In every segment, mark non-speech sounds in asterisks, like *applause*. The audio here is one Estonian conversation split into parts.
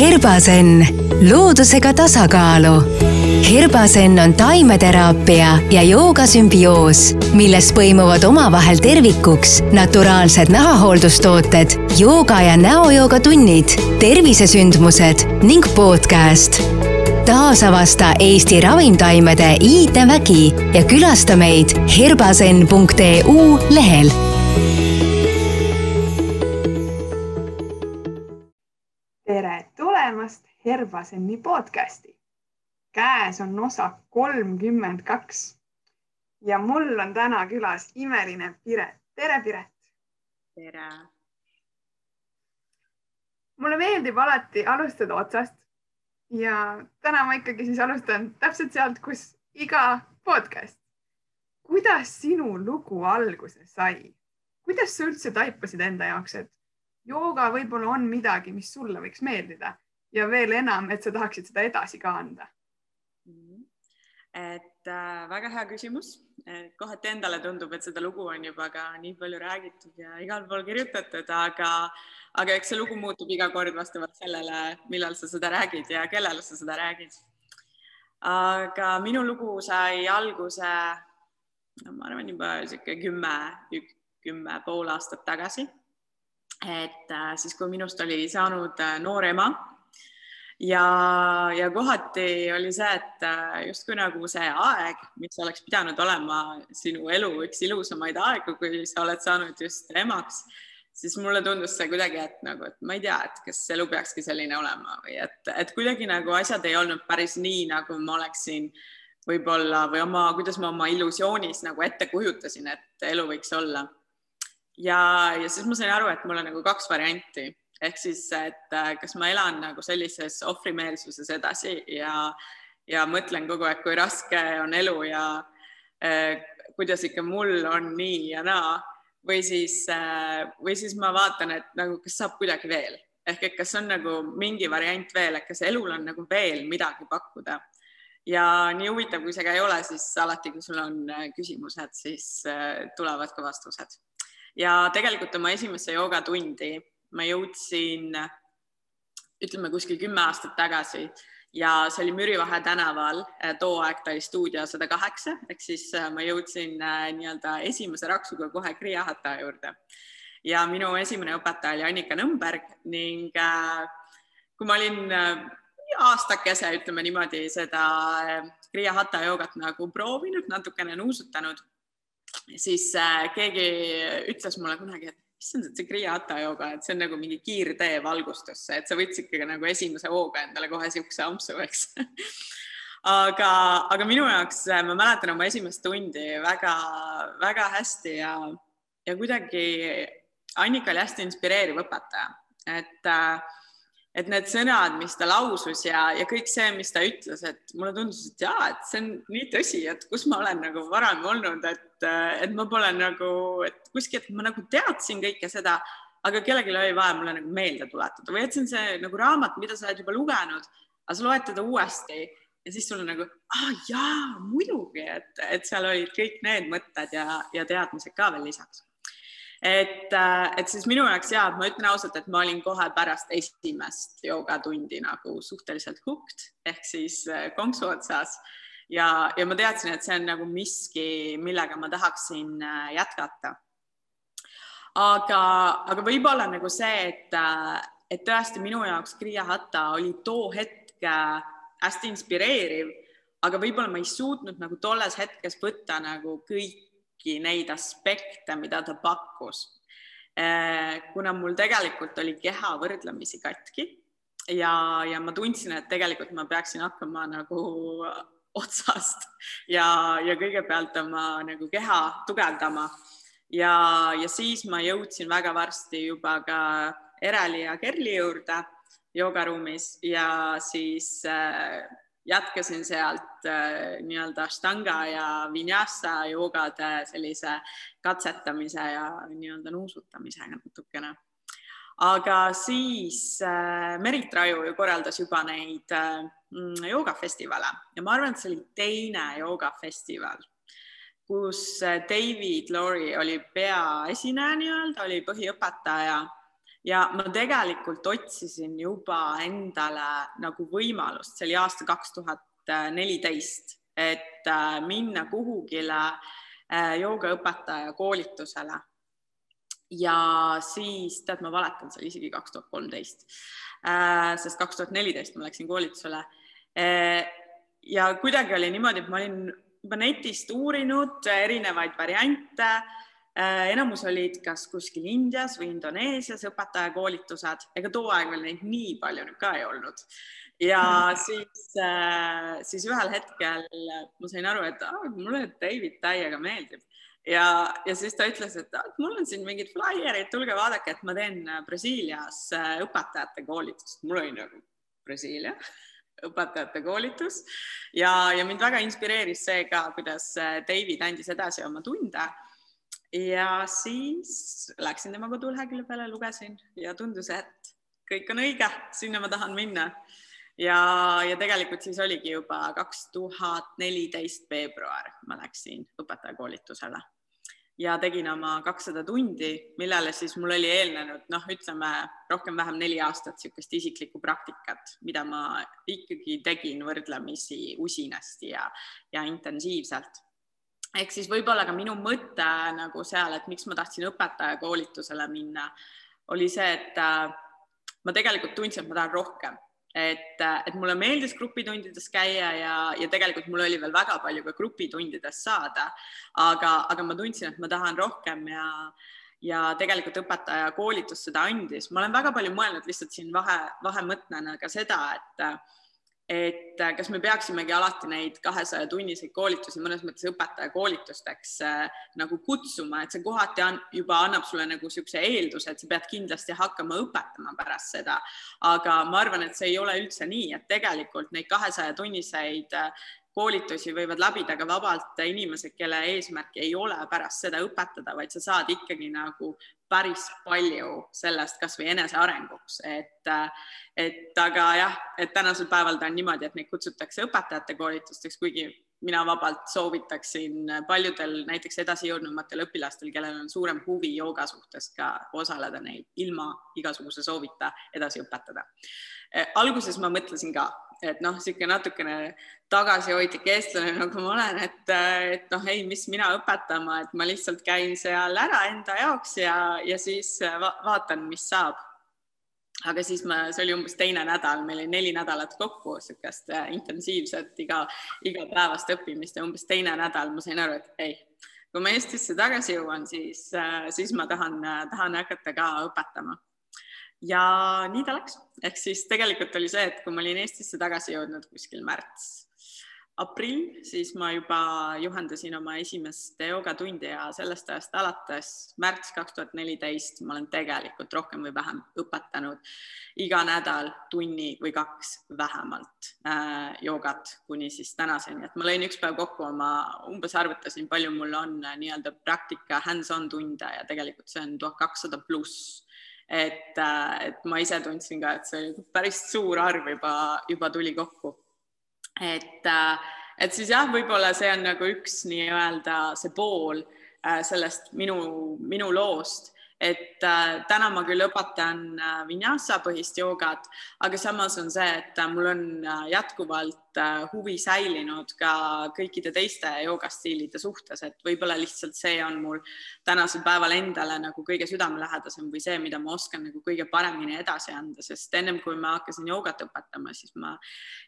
Herbasen, loodusega tasakaalu. Herbasen on taimeteraapia ja joogasümbioos, milles põimuvad omavahel tervikuks naturaalsed nahahooldustooted, jooga ja näojooga tunnid, tervisesündmused ning podcast. taasavasta Eesti ravimtaimede iidevägi ja külasta meid herbasen.eu lehel Herbaseni podcasti. käes on osa kolmkümmend kaks ja mul on täna külas imeline Piret. tere, Piret. tere. mulle meeldib alati alustada otsast ja täna ma ikkagi siis alustan täpselt sealt, kus iga podcast. kuidas sinu lugu alguse sai? kuidas sa üldse taipasid enda jaoks, et jooga võib-olla on midagi, mis sulle võiks meeldida ja veel enam, et sa tahaksid seda edasi ka anda? Et äh, väga hea küsimus. kohati endale tundub, et seda lugu on juba ka nii palju räägitud ja igal pool kirjutatud, aga, aga eks see lugu muutub iga kord vastavalt sellele, millal sa seda räägid ja kellele sa seda räägid. aga minu lugu sai alguse, ma arvan juba sihuke kümme, kümme pool aastat tagasi. et äh, siis, kui minust oli saanud äh, noor ema ja, ja kohati oli see, et äh, justkui nagu see aeg, mis oleks pidanud olema sinu elu üks ilusamaid aegu, kui sa oled saanud just emaks, siis mulle tundus see kuidagi, et nagu, et ma ei tea, et kas elu peakski selline olema või et, et kuidagi nagu asjad ei olnud päris nii, nagu ma oleksin võib-olla või oma, kuidas ma oma illusioonis nagu ette kujutasin, et elu võiks olla. ja, ja siis ma sain aru, et mul on nagu kaks varianti ehk siis, et äh, kas ma elan nagu sellises ohvrimeelsuses edasi ja, ja mõtlen kogu aeg, kui raske on elu ja eh, kuidas ikka mul on nii ja naa. Või siis eh,, või siis ma vaatan, et nagu, kas saab kuidagi veel. Ehk et kas on nagu mingi variant veel, et kas elul on nagu veel midagi pakkuda. Ja nii huvitav, kui see ka ei ole, siis alati, kui sul on küsimused, siis tulevad ka vastused. ja tegelikult oma esimesse joogatundi ma jõudsin ütleme kuskil kümme aastat tagasi ja see oli Mürivahe tänaval, too aeg ta oli stuudio sada kaheksa, ehk siis äh, ma jõudsin äh, nii-öelda esimese raksuga kohe Kriahata juurde. ja minu esimene õpetaja oli Annika Nõmberg ning äh, kui ma olin aastakese, ütleme niimoodi, seda Kriahata joogat nagu proovinud, natukene nuusutanud, siis keegi ütles mulle kunagi, et issand, et see Kriia Hatha jooga, et see on nagu mingi kiirtee valgustusse, et sa võtsidki nagu esimese hooga endale kohe siukse ampsu, eks. *laughs* Aga, aga minu jaoks ma mäletan oma esimest tundi väga-väga hästi ja, ja kuidagi Annika oli hästi inspireeriv õpetaja, et äh, et need sõnad, mis ta lausus ja, ja kõik see, mis ta ütles, et mulle tundus, et jaa, et see on nii tõsi, et kus ma olen nagu varem olnud, et, et ma pole nagu, et kuskilt ma nagu teadsin kõike seda, aga kellelgi oli vaja mulle nagu meelde tuletada või et see on see nagu raamat, mida sa oled juba lugenud, aga sa loed teda uuesti ja siis sul on nagu, aa jaa, muidugi, et, et seal olid kõik need mõtted ja, ja teadmised ka veel lisaks et, äh, et siis minu jaoks ja ma ütlen ausalt, et ma olin kohe pärast esimest joogatundi nagu suhteliselt hooked ehk siis äh, konksu otsas ja, ja ma teadsin, et see on nagu miski, millega ma tahaksin äh, jätkata. aga, aga võib-olla nagu see, et, et tõesti minu jaoks Kriia Hatta oli too hetk hästi inspireeriv, aga võib-olla ma ei suutnud nagu tolles hetkes võtta nagu kõik kõiki neid aspekte, mida ta pakkus. Eh, kuna mul tegelikult oli keha võrdlemisi katki ja, ja ma tundsin, et tegelikult ma peaksin hakkama nagu otsast ja, ja kõigepealt oma nagu keha tugevdama ja, ja siis ma jõudsin väga varsti juba ka Ereli ja Kerli juurde joogaruumis ja siis äh, jätkasin sealt äh, nii-öelda Ashtanga ja Vinyasa joogade sellise katsetamise ja nii-öelda nuusutamisega natukene. aga siis äh, Merit Raju ju korraldas juba neid äh, joogafestivale ja ma arvan, et see oli teine joogafestival, kus äh, David Laurie oli peaesineja nii-öelda, oli põhiõpetaja ja ma tegelikult otsisin juba endale nagu võimalust, see oli aasta kaks tuhat neliteist, et äh, minna kuhugile äh, joogaõpetaja koolitusele. ja siis tead, ma valetan, see oli isegi kaks tuhat kolmteist, äh, sest kaks tuhat neliteist ma läksin koolitusele. ja kuidagi oli niimoodi, et ma olin juba netist uurinud erinevaid variante enamus olid kas kuskil Indias või Indoneesias õpetajakoolitused, ega too aeg veel neid nii palju nüüd ka ei olnud. ja *laughs* siis, äh, siis ühel hetkel ma sain aru, et ah, mulle David täiega meeldib ja, ja siis ta ütles, et ah, mul on siin mingid flaierid, tulge vaadake, et ma teen Brasiilias äh, õpetajate koolitust. mul oli nagu Brasiilia *laughs* õpetajate koolitus ja, ja mind väga inspireeris see ka, kuidas David andis edasi oma tunde ja siis läksin tema kodulehekülje peale, lugesin ja tundus, et kõik on õige, sinna ma tahan minna. ja, ja tegelikult siis oligi juba kaks tuhat neliteist veebruar, ma läksin õpetajakoolitusele ja tegin oma kakssada tundi, millele siis mul oli eelnenud noh, ütleme rohkem-vähem neli aastat niisugust isiklikku praktikat, mida ma ikkagi tegin võrdlemisi usinasti ja, ja intensiivselt ehk siis võib-olla ka minu mõte nagu seal, et miks ma tahtsin õpetajakoolitusele minna, oli see, et äh, ma tegelikult tundsin, et ma tahan rohkem, et, äh, et mulle meeldis grupitundides käia ja, ja tegelikult mul oli veel väga palju ka grupitundides saada, aga, aga ma tundsin, et ma tahan rohkem ja ja tegelikult õpetaja koolitus seda andis. ma olen väga palju mõelnud lihtsalt siin vahe, vahemõttena ka seda, et et äh, kas me peaksimegi alati neid kahesaja tunniseid koolitusi mõnes mõttes õpetajakoolitusteks äh, nagu kutsuma, et see kohati on, juba annab sulle nagu niisuguse eelduse, et sa pead kindlasti hakkama õpetama pärast seda. aga ma arvan, et see ei ole üldse nii, et tegelikult neid kahesaja tunniseid äh, koolitusi võivad läbida ka vabalt inimesed, kelle eesmärk ei ole pärast seda õpetada, vaid sa saad ikkagi nagu päris palju sellest kasvõi enesearenguks, et, et aga jah, et tänasel päeval ta on niimoodi, et neid kutsutakse õpetajate koolitusteks, kuigi mina vabalt soovitaksin paljudel näiteks edasijõudnumatel õpilastel, kellel on suurem huvi jooga suhtes ka osaleda neil ilma igasuguse soovita edasi õpetada. alguses ma mõtlesin ka, et noh, niisugune natukene tagasihoidlik eestlane, nagu ma olen, et, et noh, ei, mis mina õpetama, et ma lihtsalt käin seal ära enda jaoks ja, ja siis va vaatan, mis saab. aga siis ma, see oli umbes teine nädal, meil oli neli nädalat kokku niisugust äh, intensiivset iga, igapäevast õppimist ja umbes teine nädal ma sain aru, et ei, kui ma Eestisse tagasi jõuan, siis, äh, siis ma tahan, tahan hakata ka õpetama ja nii ta läks, ehk siis tegelikult oli see, et kui ma olin Eestisse tagasi jõudnud kuskil märts, aprill, siis ma juba juhendasin oma esimest joogatundi ja sellest ajast alates märts kaks tuhat neliteist ma olen tegelikult rohkem või vähem õpetanud iga nädal tunni või kaks vähemalt äh, joogat kuni siis tänaseni, et ma lõin üks päev kokku oma, umbes arvutasin, palju mul on äh, nii-öelda praktika hands-on tunde ja tegelikult see on tuhat kakssada pluss et, äh, et ma ise tundsin ka, et see päris suur arv juba, juba tuli kokku. et, äh, et siis jah, võib-olla see on nagu üks nii-öelda see pool äh, sellest minu, minu loost et äh, täna ma küll õpetan äh, vinyasa põhist joogat, aga samas on see, et äh, mul on äh, jätkuvalt äh, huvi säilinud ka kõikide teiste joogastiilide suhtes, et võib-olla lihtsalt see on mul tänasel päeval endale nagu kõige südamelähedasem või see, mida ma oskan nagu kõige paremini edasi anda, sest ennem kui ma hakkasin joogat õpetama, siis ma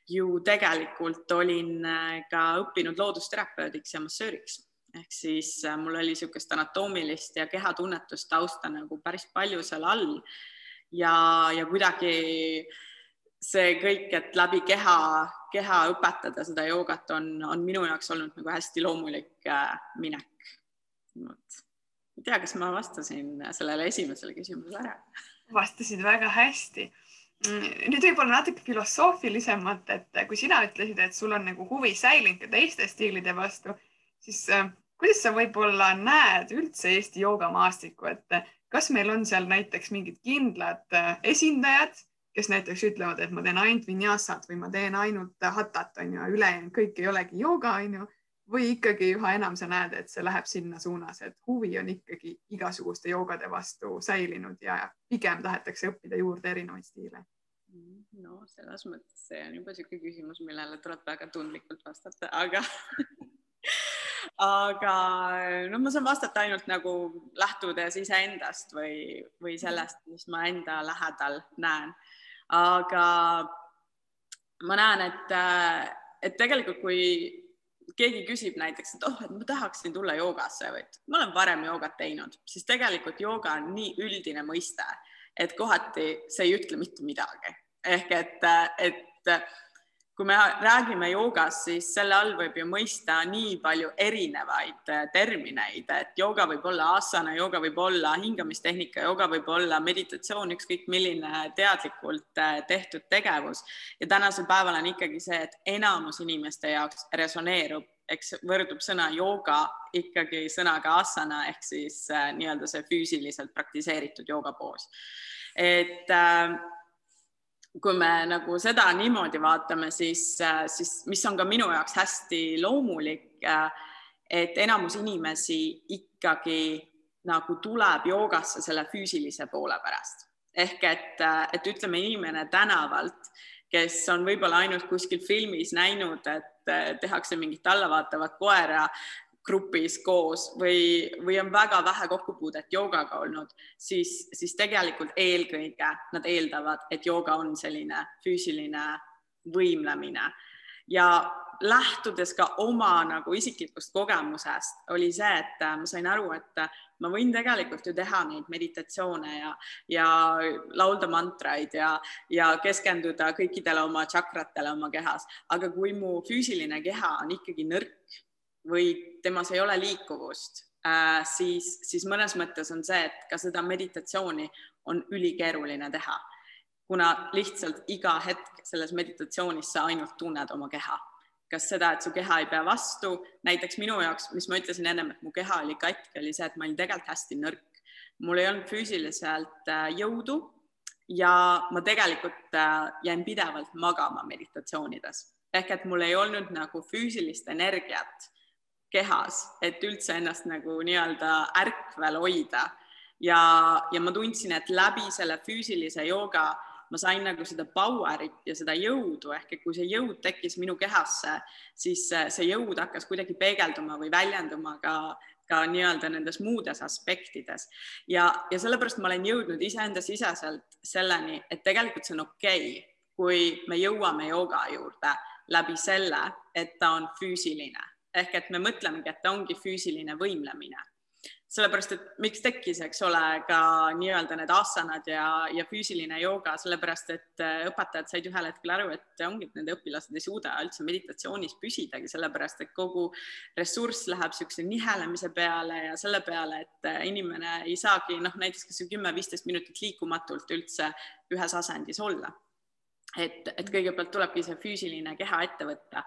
ju tegelikult olin äh, ka õppinud loodusterapeudiks ja massööriks ehk siis äh, mul oli niisugust anatoomilist ja kehatunnetust tausta nagu päris palju seal all ja, ja kuidagi see kõik, et läbi keha, keha õpetada seda joogat on, on minu jaoks olnud nagu hästi loomulik äh, minek. ei tea, kas ma vastasin sellele esimesele küsimusele ära? vastasid väga hästi. Mm, nüüd võib-olla natuke filosoofilisemalt, et kui sina ütlesid, et sul on nagu huvi säilinud ka teiste stiilide vastu, siis äh, kuidas sa võib-olla näed üldse Eesti joogamaastikku, et kas meil on seal näiteks mingid kindlad äh, esindajad, kes näiteks ütlevad, et ma teen ainult vinyasat või ma teen ainult hatat onju, ülejäänud kõik ei olegi jooga onju. või ikkagi üha enam sa näed, et see läheb sinna suunas, et huvi on ikkagi igasuguste joogade vastu säilinud ja pigem tahetakse õppida juurde erinevaid stiile? no selles mõttes see on juba niisugune küsimus, millele tuleb väga tundlikult vastata, aga *laughs* aga no ma saan vastata ainult nagu lähtudes iseendast või, või sellest, mis ma enda lähedal näen. aga ma näen, et, et tegelikult kui keegi küsib näiteks, et oh, et ma tahaksin tulla joogasse või et ma olen varem joogat teinud, siis tegelikult jooga on nii üldine mõiste, et kohati see ei ütle mitte midagi. ehk et, et kui me räägime joogast, siis selle all võib ju mõista nii palju erinevaid äh, termineid, et jooga võib olla asana, jooga võib olla hingamistehnika, jooga võib olla meditatsioon, ükskõik milline teadlikult äh, tehtud tegevus. ja tänasel päeval on ikkagi see, et enamus inimeste jaoks resoneerub, eks võrdub sõna jooga ikkagi sõnaga asana ehk siis äh, nii-öelda see füüsiliselt praktiseeritud joogapoos. et äh, kui me nagu seda niimoodi vaatame, siis, äh, siis mis on ka minu jaoks hästi loomulik, äh, et enamus inimesi ikkagi nagu tuleb joogasse selle füüsilise poole pärast. ehk et, äh, et ütleme, inimene tänavalt, kes on võib-olla ainult kuskil filmis näinud, et tehakse mingit allavaatavat koera, grupis koos või, või on väga vähe kokkupuudet joogaga olnud, siis, siis tegelikult eelkõige nad eeldavad, et jooga on selline füüsiline võimlemine. Ja lähtudes ka oma nagu isiklikust kogemusest oli see, et ma sain aru, et ma võin tegelikult ju teha neid meditatsioone ja, ja laulda mantraid ja, ja keskenduda kõikidele oma tšakratele oma kehas, aga kui mu füüsiline keha on ikkagi nõrk või temas ei ole liikuvust äh,, siis, siis mõnes mõttes on see, et ka seda meditatsiooni on ülikeeruline teha, kuna lihtsalt iga hetk selles meditatsioonis sa ainult tunned oma keha. kas seda, et su keha ei pea vastu, näiteks minu jaoks, mis ma ütlesin ennem, et mu keha oli katki, oli see, et ma olin tegelikult hästi nõrk. mul ei olnud füüsiliselt äh, jõudu ja ma tegelikult äh, jäin pidevalt magama meditatsioonides ehk et mul ei olnud nagu füüsilist energiat kehas, et üldse ennast nagu nii-öelda ärkvel hoida. ja, ja ma tundsin, et läbi selle füüsilise jooga ma sain nagu seda power'it ja seda jõudu. Ehk et kui see jõud tekkis minu kehasse, siis see jõud hakkas kuidagi peegelduma või väljenduma ka ka nii-öelda nendes muudes aspektides. Ja, ja sellepärast ma olen jõudnud iseenda siseselt selleni, et tegelikult see on okei okay,, kui me jõuame jooga juurde läbi selle, et ta on füüsiline ehk et me mõtlemegi, et ta ongi füüsiline võimlemine. sellepärast, et miks tekkis, eks ole, ka nii-öelda need asanad ja, ja füüsiline jooga, sellepärast et äh, õpetajad said ühel hetkel aru, et ongi, et nende õpilased ei suuda üldse meditatsioonis püsidagi, sellepärast et kogu ressurss läheb niisuguse nihelemise peale ja selle peale, et äh, inimene ei saagi noh, näiteks kas või kümme-viisteist minutit liikumatult üldse ühes asendis olla et, et kõigepealt tulebki see füüsiline keha ette võtta.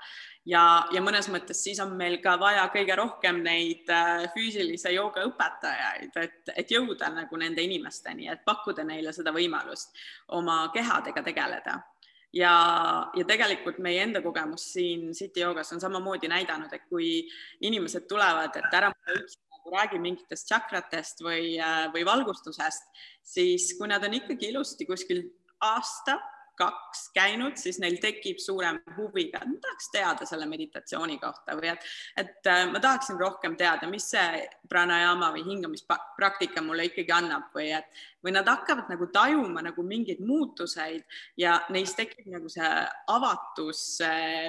Ja, ja mõnes mõttes siis on meil ka vaja kõige rohkem neid äh, füüsilise jooga õpetajaid, et, et jõuda nagu nende inimesteni, et pakkuda neile seda võimalust oma kehadega tegeleda. Ja, ja tegelikult meie enda kogemus siin City joogas on samamoodi näidanud, et kui inimesed tulevad, et ära üldse nagu räägi mingitest tšakratest või, äh, või valgustusest, siis kui nad on ikkagi ilusti kuskil aasta kaks käinud, siis neil tekib suurem huvi ka, et ma tahaks teada selle meditatsiooni kohta või et, et äh, ma tahaksin rohkem teada, mis see pranajama või hingamispraktika mulle ikkagi annab või et, või nad hakkavad nagu tajuma nagu mingeid muutuseid ja neis tekib nagu see avatus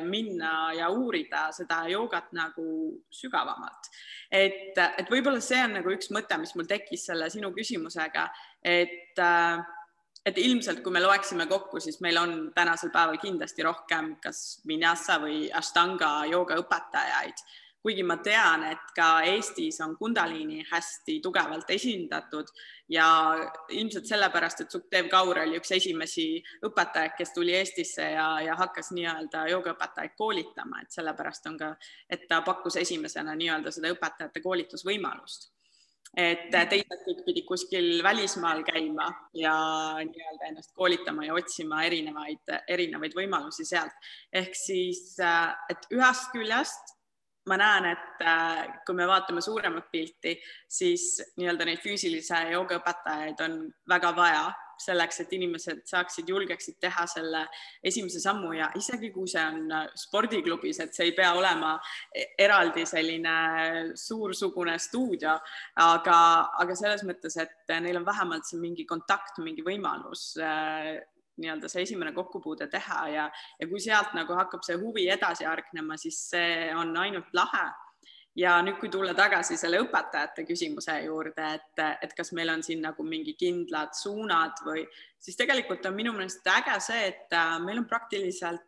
minna ja uurida seda joogat nagu sügavamalt. et, et võib-olla see on nagu üks mõte, mis mul tekkis selle sinu küsimusega, et äh, et ilmselt, kui me loeksime kokku, siis meil on tänasel päeval kindlasti rohkem kas vinyasa või ashtanga jooga õpetajaid, kuigi ma tean, et ka Eestis on Kundalini hästi tugevalt esindatud ja ilmselt sellepärast, et Sukdev Kaur oli üks esimesi õpetajaid, kes tuli Eestisse ja, ja hakkas nii-öelda joogaõpetajaid koolitama, et sellepärast on ka, et ta pakkus esimesena nii-öelda seda õpetajate koolitusvõimalust et teised kõik pidid kuskil välismaal käima ja nii-öelda ennast koolitama ja otsima erinevaid, erinevaid võimalusi sealt. ehk siis, et ühest küljest ma näen, et äh, kui me vaatame suuremat pilti, siis nii-öelda neid füüsilise joogaõpetajaid on väga vaja selleks, et inimesed saaksid, julgeksid teha selle esimese sammu ja isegi kui see on äh, spordiklubis, et see ei pea olema e-, eraldi selline suursugune stuudio, aga, aga selles mõttes, et neil on vähemalt see mingi kontakt, mingi võimalus äh, nii-öelda see esimene kokkupuude teha ja, ja kui sealt nagu hakkab see huvi edasi hargnema, siis see on ainult lahe. Ja nüüd, kui tulla tagasi selle õpetajate küsimuse juurde, et, et kas meil on siin nagu mingi kindlad suunad või siis tegelikult on minu meelest äge see, et äh, meil on praktiliselt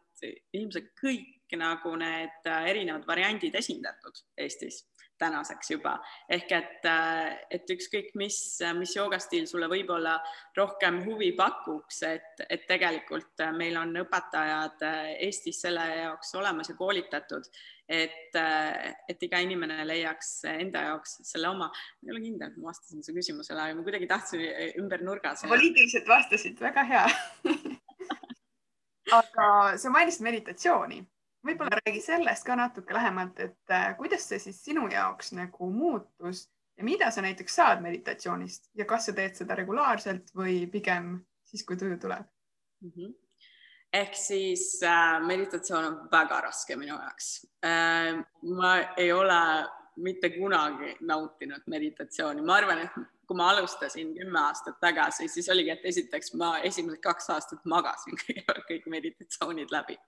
ilmselt kõik nagu need äh, erinevad variandid esindatud Eestis tänaseks juba. Ehk et, äh, et ükskõik mis, mis joogastiil sulle võib-olla rohkem huvi pakuks, et, et tegelikult meil on õpetajad Eestis selle jaoks olemas ja koolitatud, et, et iga inimene leiaks enda jaoks selle oma, ma ei ole kindel, et ma vastasin su küsimusele, aga ma kuidagi tahtsin ümber nurga. poliitiliselt vastasid, väga hea *laughs* aga sa mainisid meditatsiooni võib-olla räägi sellest ka natuke lähemalt, et äh, kuidas see siis sinu jaoks nagu muutus ja mida sa näiteks saad meditatsioonist ja kas sa teed seda regulaarselt või pigem siis, kui tuju tuleb mm? -hmm ehk siis äh, meditatsioon on väga raske minu jaoks äh,. ma ei ole mitte kunagi nautinud meditatsiooni, ma arvan, et kui ma alustasin kümme aastat tagasi, siis oligi, et esiteks ma esimesed kaks aastat magasin *laughs* kõik meditatsioonid läbi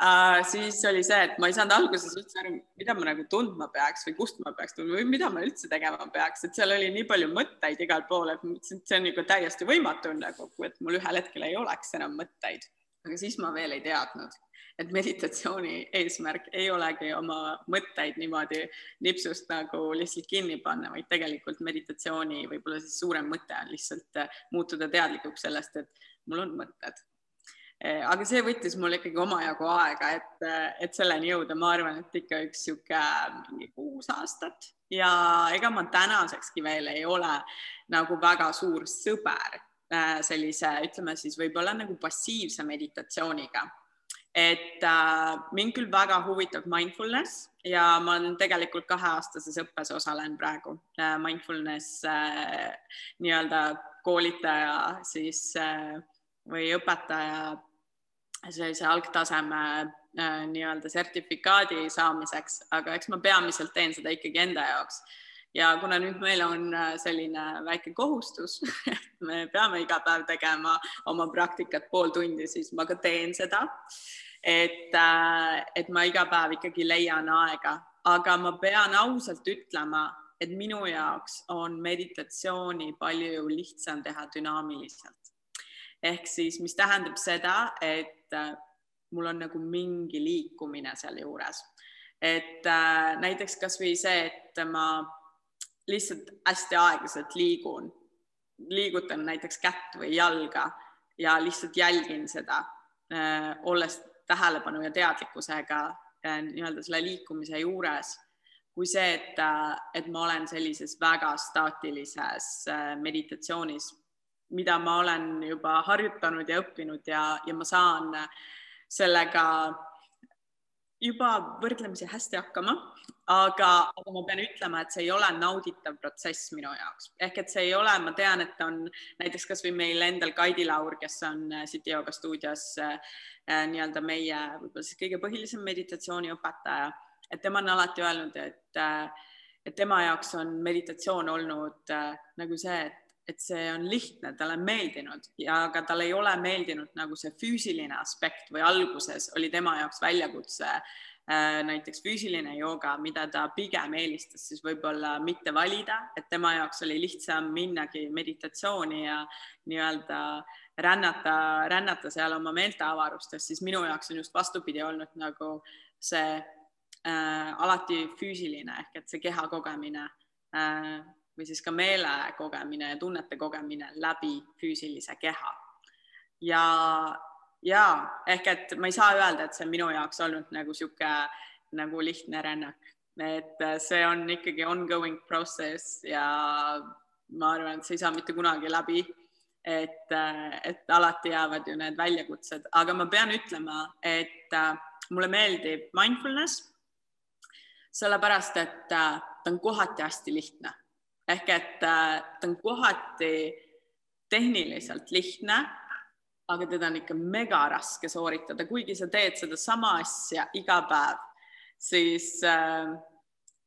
Uh, siis oli see, et ma ei saanud alguses üldse aru, mida ma nagu tundma peaks või kust ma peaks tundma või mida ma üldse tegema peaks, et seal oli nii palju mõtteid igal pool, et mõtlesin, et see on nagu täiesti võimatu nagu, et mul ühel hetkel ei oleks enam mõtteid. Aga siis ma veel ei teadnud, et meditatsiooni eesmärk ei olegi oma mõtteid niimoodi nipsust nagu lihtsalt kinni panna, vaid tegelikult meditatsiooni võib-olla siis suurem mõte on lihtsalt muutuda teadlikuks sellest, et mul on mõtted. Eh, aga see võttis mul ikkagi omajagu aega, et, et selleni jõuda, ma arvan, et ikka üks sihuke mingi kuus aastat. Ja ega ma tänasekski veel ei ole nagu väga suur sõber sellise, ütleme siis võib-olla nagu passiivse meditatsiooniga. et äh, mind küll väga huvitab mindfulness ja ma olen tegelikult kaheaastases õppes osalen praegu äh, mindfulness äh, nii-öelda koolitaja siis äh, või õpetaja sellise algtaseme äh, nii-öelda sertifikaadi saamiseks, aga eks ma peamiselt teen seda ikkagi enda jaoks. Ja kuna nüüd meil on äh, selline väike kohustus, *laughs* et me peame iga päev tegema oma praktikat pool tundi, siis ma ka teen seda. et, äh, et ma iga päev ikkagi leian aega, aga ma pean ausalt ütlema, et minu jaoks on meditatsiooni palju lihtsam teha dünaamiliselt ehk siis, mis tähendab seda, et äh, mul on nagu mingi liikumine sealjuures. et äh, näiteks kasvõi see, et ma lihtsalt hästi aeglaselt liigun, liigutan näiteks kätt või jalga ja lihtsalt jälgin seda äh,, olles tähelepanu ja teadlikkusega äh, nii-öelda selle liikumise juures kui see, et, äh, et ma olen sellises väga staatilises meditatsioonis mida ma olen juba harjutanud ja õppinud ja, ja ma saan sellega juba võrdlemisi hästi hakkama, aga, aga ma pean ütlema, et see ei ole nauditav protsess minu jaoks, ehk et see ei ole, ma tean, et on näiteks kasvõi meil endal Kaidi Laur, kes on äh, City Yoga stuudios äh, äh, nii-öelda meie võib-olla siis kõige põhilisem meditatsiooniõpetaja, et tema on alati öelnud, et äh, et tema jaoks on meditatsioon olnud äh, nagu see, et et see on lihtne, talle on meeldinud ja aga talle ei ole meeldinud nagu see füüsiline aspekt või alguses oli tema jaoks väljakutse äh, näiteks füüsiline jooga, mida ta pigem eelistas siis võib-olla mitte valida, et tema jaoks oli lihtsam minnagi meditatsiooni ja nii-öelda rännata, rännata seal oma meelteavarustes, siis minu jaoks on just vastupidi olnud nagu see äh, alati füüsiline ehk et see keha kogemine äh, või siis ka meele kogemine ja tunnete kogemine läbi füüsilise keha. ja, ja ehk et ma ei saa öelda, et see on minu jaoks olnud nagu sihuke nagu lihtne rännak, et see on ikkagi ongoing process ja ma arvan, et see ei saa mitte kunagi läbi. et, et alati jäävad ju need väljakutsed, aga ma pean ütlema, et mulle meeldib mindfulness sellepärast et äh, ta on kohati hästi lihtne ehk et äh, ta on kohati tehniliselt lihtne, aga teda on ikka mega raske sooritada, kuigi sa teed sedasama asja iga päev, siis äh,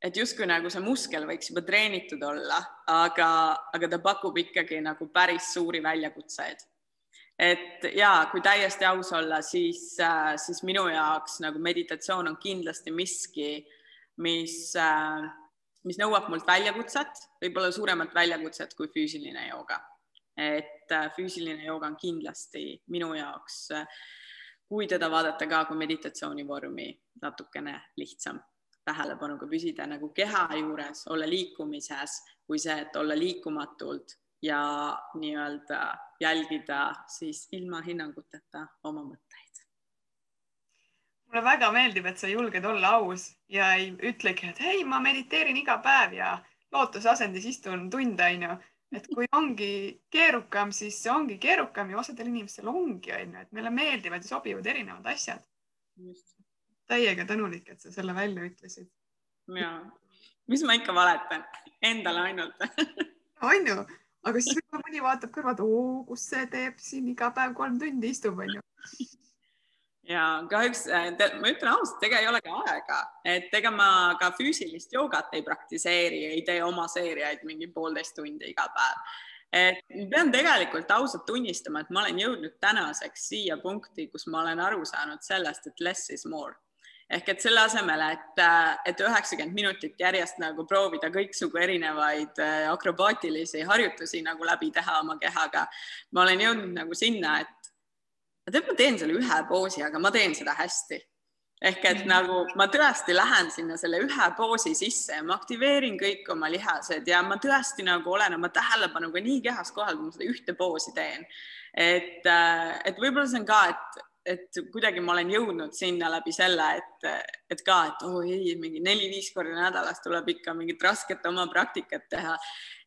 et justkui nagu see muskel võiks juba treenitud olla, aga, aga ta pakub ikkagi nagu päris suuri väljakutseid. Et ja kui täiesti aus olla, siis, siis minu jaoks nagu meditatsioon on kindlasti miski, mis, äh, mis nõuab mult väljakutset, võib-olla suuremat väljakutset kui füüsiline jooga. et äh, füüsiline jooga on kindlasti minu jaoks, äh, kui teda vaadata ka kui meditatsiooni vormi, natukene lihtsam tähelepanuga püsida nagu keha juures, olla liikumises, kui see, et olla liikumatult ja nii-öelda jälgida siis ilma hinnanguteta oma mõtteid mulle väga meeldib, et sa julged olla aus ja ei ütlegi, et hei, ma mediteerin iga päev ja lootuse asendis istun tunde, onju. et kui ongi keerukam, siis see ongi keerukam ja osadel inimestel ongi, onju, et meile meeldivad ja sobivad erinevad asjad. täiega tänulik, et sa selle välja ütlesid. ja, mis ma ikka valetan, endale ainult. *laughs* On ju, aga siis mõni vaatab kõrvalt, oo, kus see teeb siin iga päev kolm tundi istub, onju ja kahjuks äh, ma ütlen ausalt, ega ei olegi aega, et ega ma ka füüsilist joogat ei praktiseeri, ei tee oma seeriaid mingi poolteist tundi iga päev. et pean tegelikult ausalt tunnistama, et ma olen jõudnud tänaseks siia punkti, kus ma olen aru saanud sellest, et less is more ehk et selle asemel, et, äh, et üheksakümmend minutit järjest nagu proovida kõiksugu erinevaid äh, akrobaatilisi harjutusi nagu läbi teha oma kehaga, ma olen jõudnud nagu sinna, et tead, ma teen selle ühe poosi, aga ma teen seda hästi. ehk et -hmm. nagu ma tõesti lähen sinna selle ühe poosi sisse ja ma aktiveerin kõik oma lihased ja ma tõesti nagu olen oma tähelepanuga nii kehas kohal, kui ma seda ühte poosi teen. et, äh, et võib-olla see on ka, et et kuidagi ma olen jõudnud sinna läbi selle, et, et ka, et oo oh, ei, mingi neli-viis korda nädalas tuleb ikka mingit rasket oma praktikat teha.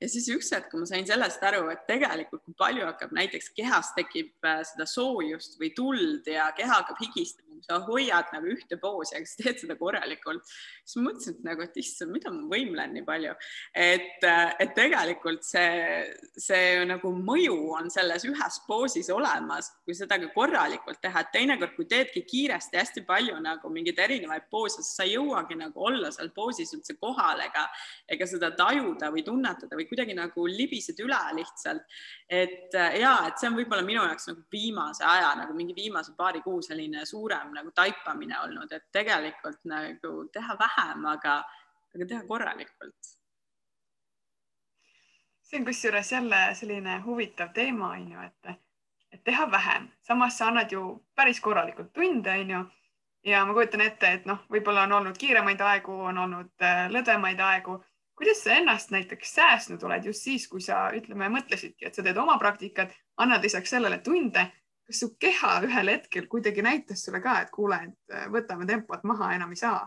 Ja siis üks hetk, ma sain sellest aru, et tegelikult kui palju hakkab näiteks kehas tekib äh, seda soojust või tuld ja keha hakkab higistama, sa hoiad nagu ühte poosi, aga sa teed seda korralikult, siis ma mõtlesin, et nagu, et issand, mida ma võimlen nii palju, et, et tegelikult see, see nagu mõju on selles ühes poosis olemas, kui seda ka korralikult teha. Et teinekord, kui teedki kiiresti hästi palju nagu mingeid erinevaid poose, siis sa ei jõuagi nagu olla seal poosis üldse kohal ega, ega seda tajuda või tunnetada või kuidagi nagu libised üle lihtsalt. et ja, et see on võib-olla minu jaoks nagu viimase aja nagu mingi viimase paari kuu selline suurem nagu taipamine olnud, et tegelikult nagu teha vähem, aga, aga teha korralikult see on kusjuures jälle selline huvitav teema, on ju, et et teha vähem, samas sa annad ju päris korralikult tunde, onju. ja ma kujutan ette, et noh, võib-olla on olnud kiiremaid aegu, on olnud äh, lõdvemaid aegu. kuidas sa ennast näiteks säästnud oled just siis, kui sa ütleme, mõtlesidki, et sa teed oma praktikat, annad lisaks sellele tunde. Kas su keha ühel hetkel kuidagi näitas sulle ka, et kuule, et äh, võtame tempot maha, enam ei saa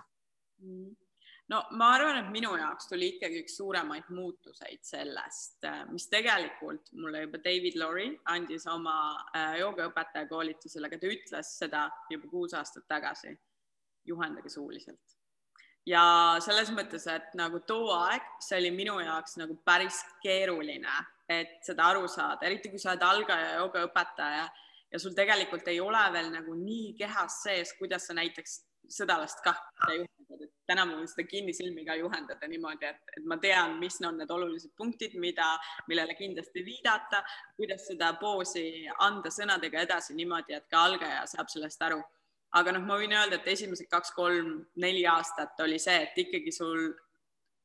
no ma arvan, et minu jaoks tuli ikkagi üks suuremaid muutuseid sellest, äh, mis tegelikult mulle juba David Lori andis oma äh, joogaõpetaja koolitusel, aga ta ütles seda juba kuus aastat tagasi. juhendage suuliselt. ja selles mõttes, et nagu too aeg, see oli minu jaoks nagu päris keeruline, et seda aru saada, eriti kui sa oled algaja joogaõpetaja ja sul tegelikult ei ole veel nagu nii kehas sees, kuidas sa näiteks sõdalast kahte juhendad, et täna ma võin seda kinnisilmi ka juhendada niimoodi, et, et ma tean, mis on need olulised punktid, mida, millele kindlasti viidata, kuidas seda poosi anda sõnadega edasi niimoodi, et ka algaja saab sellest aru. aga noh, ma võin öelda, et esimesed kaks-kolm-neli aastat oli see, et ikkagi sul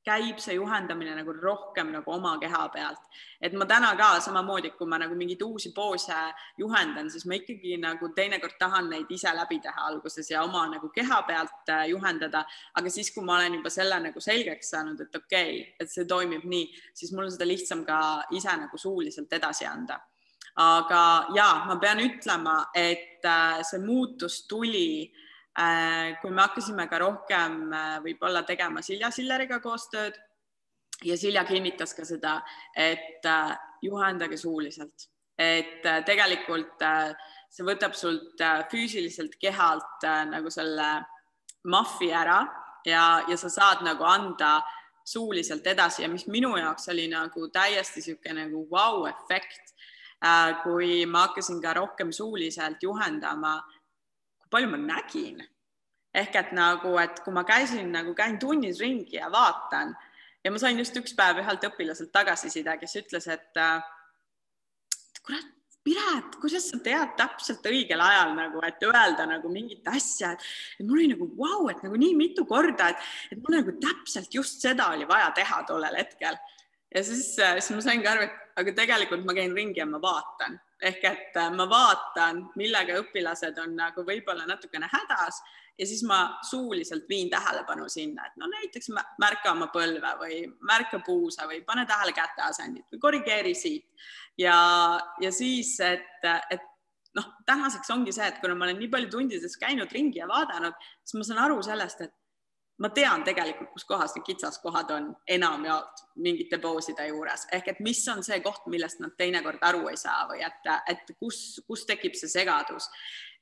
käib see juhendamine nagu rohkem nagu oma keha pealt. et ma täna ka samamoodi, kui ma nagu mingeid uusi poose juhendan, siis ma ikkagi nagu teinekord tahan neid ise läbi teha alguses ja oma nagu keha pealt äh, juhendada, aga siis, kui ma olen juba selle nagu selgeks saanud, et okei okay,, et see toimib nii, siis mul on seda lihtsam ka ise nagu suuliselt edasi anda aga ja ma pean ütlema, et äh, see muutus tuli äh, kui me hakkasime ka rohkem äh, võib-olla tegema Silja Silleriga koostööd ja Silja kinnitas ka seda, et äh, juhendage suuliselt, et tegelikult see võtab sult füüsiliselt kehalt nagu selle mahvi ära ja, ja sa saad nagu anda suuliselt edasi ja mis minu jaoks oli nagu täiesti niisugune nagu vau-efekt wow, kui ma hakkasin ka rohkem suuliselt juhendama, palju ma nägin ehk et nagu, et kui ma käisin nagu käin tunnis ringi ja vaatan ja ma sain just üks päev ühelt õpilaselt tagasiside, kes ütles, et kurat, Piret, kuidas sa tead täpselt õigel ajal nagu, et öelda nagu mingit asja, et mul oli nagu vau wow,, et nagu nii mitu korda, et, et mul nagu täpselt just seda oli vaja teha tollel hetkel. ja siis, siis ma saingi aru, et aga tegelikult ma käin ringi ja ma vaatan ehk et ma vaatan, millega õpilased on nagu võib-olla natukene hädas ja siis ma suuliselt viin tähelepanu sinna, et no näiteks märka oma põlve või märka puusa või pane tähele käteasendit või korrigeeri siit. Ja, ja siis, et, et noh, tänaseks ongi see, et kuna ma olen nii palju tundides käinud ringi ja vaadanud, siis ma saan aru sellest, et ma tean tegelikult, kus kohas need kitsaskohad on enamjaolt mingite pooside juures ehk et mis on see koht, millest nad teinekord aru ei saa või et, et kus, kus tekib see segadus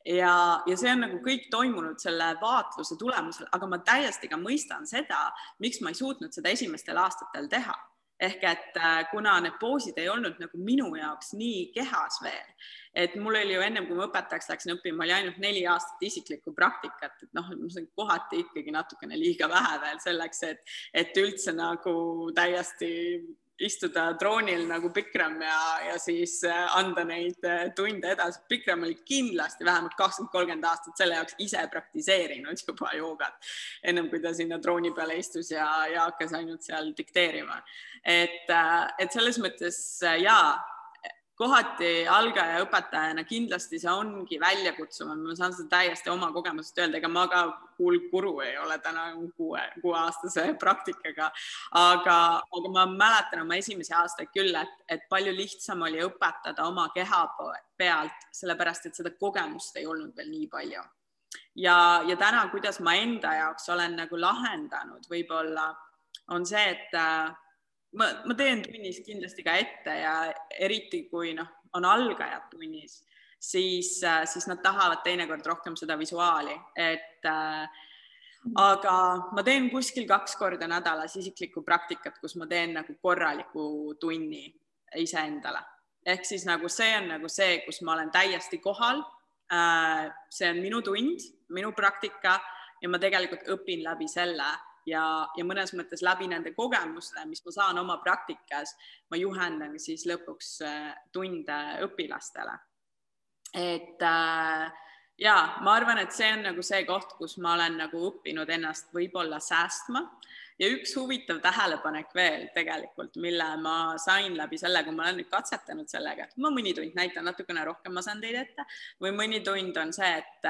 ja, ja see on nagu kõik toimunud selle vaatluse tulemusel, aga ma täiesti ka mõistan seda, miks ma ei suutnud seda esimestel aastatel teha. Ehk et äh, kuna need poosid ei olnud nagu minu jaoks nii kehas veel, et mul oli ju ennem kui ma õpetajaks läksin õppima, oli ainult neli aastat isiklikku praktikat, et noh, ma sain kohati ikkagi natukene liiga vähe veel selleks, et, et üldse nagu täiesti istuda droonil nagu Bikram ja, ja siis äh, anda neid äh, tunde edasi. Bikram oli kindlasti vähemalt kakskümmend, kolmkümmend aastat selle jaoks ise praktiseerinud juba joogat, ennem kui ta sinna drooni peale istus ja, ja hakkas ainult seal dikteerima. et, äh, et selles mõttes jaa kohati algaja õpetajana kindlasti see ongi väljakutsuv, ma saan seda täiesti oma kogemusest öelda, ega ma ka kuulguru ei ole täna kuue, kuueaastase *laughs* praktikaga, aga, aga ma mäletan oma esimesi aastaid küll, et, et palju lihtsam oli õpetada oma keha pealt, sellepärast et seda kogemust ei olnud veel nii palju. ja, ja täna, kuidas ma enda jaoks olen nagu lahendanud, võib-olla on see, et ma, ma teen tunnis kindlasti ka ette ja eriti kui noh, on algajad tunnis, siis, siis nad tahavad teinekord rohkem seda visuaali, et äh, aga ma teen kuskil kaks korda nädalas isiklikku praktikat, kus ma teen nagu korraliku tunni iseendale. ehk siis nagu see on nagu see, kus ma olen täiesti kohal äh,. see on minu tund, minu praktika ja ma tegelikult õpin läbi selle ja, ja mõnes mõttes läbi nende kogemuste, mis ma saan oma praktikas, ma juhendan siis lõpuks äh, tunde õpilastele. et äh, ja ma arvan, et see on nagu see koht, kus ma olen nagu õppinud ennast võib-olla säästma. Ja üks huvitav tähelepanek veel tegelikult, mille ma sain läbi selle, kui ma olen nüüd katsetanud sellega, et ma mõni tund näitan natukene rohkem asendeid ette või mõni tund on see, et,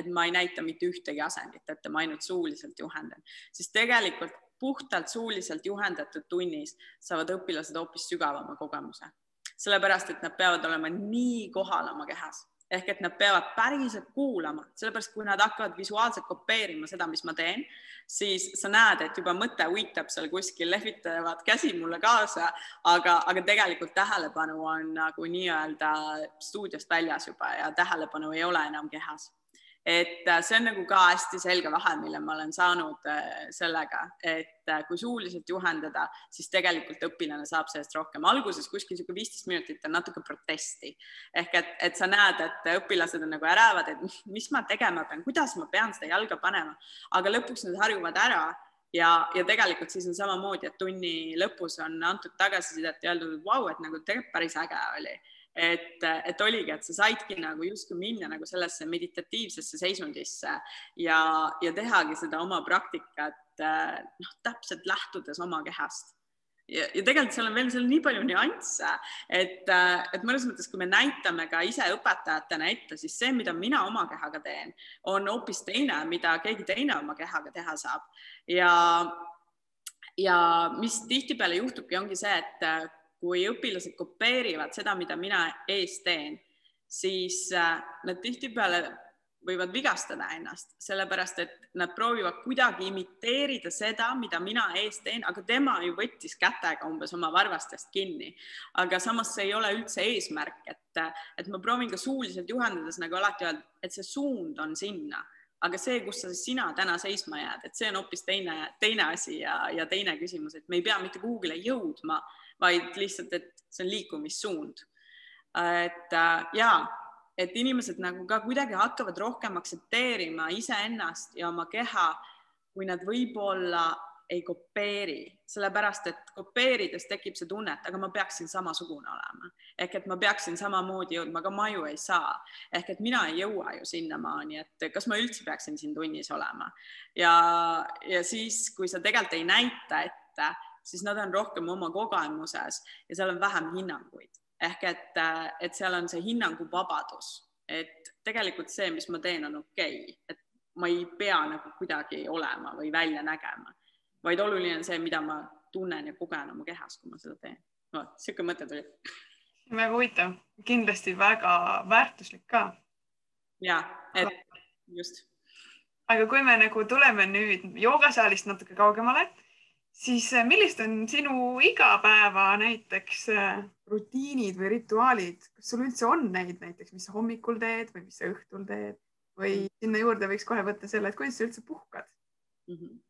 et ma ei näita mitte ühtegi asendit ette, ma ainult suuliselt juhendan, siis tegelikult puhtalt suuliselt juhendatud tunnis saavad õpilased hoopis sügavama kogemuse, sellepärast et nad peavad olema nii kohal oma kehas ehk et nad peavad päriselt kuulama, sellepärast kui nad hakkavad visuaalselt kopeerima seda, mis ma teen, siis sa näed, et juba mõte uitab seal kuskil, lehvitavad käsi mulle kaasa, aga, aga tegelikult tähelepanu on nagu nii-öelda stuudiost väljas juba ja tähelepanu ei ole enam kehas et äh, see on nagu ka hästi selge vahe, mille ma olen saanud äh, sellega, et äh, kui suuliselt juhendada, siis tegelikult õpilane saab sellest rohkem. alguses kuskil niisugune viisteist minutit on natuke protesti. Ehk et, et sa näed, et õpilased on nagu ärevad, et mis ma tegema pean, kuidas ma pean seda jalga panema, aga lõpuks nad harjuvad ära ja, ja tegelikult siis on samamoodi, et tunni lõpus on antud tagasisidet ja öeldud, et vau, et nagu tegelikult päris äge oli et, et oligi, et sa saidki nagu justkui minna nagu sellesse meditatiivsesse seisundisse ja, ja tehagi seda oma praktikat noh, täpselt lähtudes oma kehast. Ja, ja tegelikult seal on veel seal nii palju nüansse, et, et mõnes mõttes, kui me näitame ka ise õpetajatena ette, siis see, mida mina oma kehaga teen, on hoopis teine, mida keegi teine oma kehaga teha saab. Ja ja mis tihtipeale juhtubki, ongi see, et kui õpilased kopeerivad seda, mida mina ees teen, siis äh, nad tihtipeale võivad vigastada ennast, sellepärast et nad proovivad kuidagi imiteerida seda, mida mina ees teen, aga tema ju võttis kätega umbes oma varvastest kinni. aga samas see ei ole üldse eesmärk, et, et ma proovin ka suuliselt juhendades nagu alati öelda, et see suund on sinna, aga see, kus sa sina täna seisma jääd, et see on hoopis teine, teine asi ja, ja teine küsimus, et me ei pea mitte kuhugile jõudma, vaid lihtsalt, et see on liikumissuund. et äh, ja, et inimesed nagu ka kuidagi hakkavad rohkem aktsepteerima iseennast ja oma keha, kui nad võib-olla ei kopeeri, sellepärast et kopeerides tekib see tunne, et aga ma peaksin samasugune olema. Ehk et ma peaksin samamoodi jõudma, aga ma ju ei saa. Ehk et mina ei jõua ju sinnamaani, et kas ma üldse peaksin siin tunnis olema. Ja, ja siis, kui sa tegelikult ei näita ette, siis nad on rohkem oma kogemuses ja seal on vähem hinnanguid ehk et, et seal on see hinnanguvabadus, et tegelikult see, mis ma teen, on okei okay., et ma ei pea nagu kuidagi olema või välja nägema vaid oluline on see, mida ma tunnen ja kogen oma kehas, kui ma seda teen. no sihuke mõte tuli. väga huvitav, kindlasti väga väärtuslik ka. ja, et just. aga kui me nagu tuleme nüüd joogasaalist natuke kaugemale, siis eh, millised on sinu igapäeva näiteks eh, rutiinid või rituaalid, kas sul üldse on neid näiteks, mis sa hommikul teed või mis sa õhtul teed või mm. sinna juurde võiks kohe võtta selle, et kuidas sa üldse puhkad mm? -hmm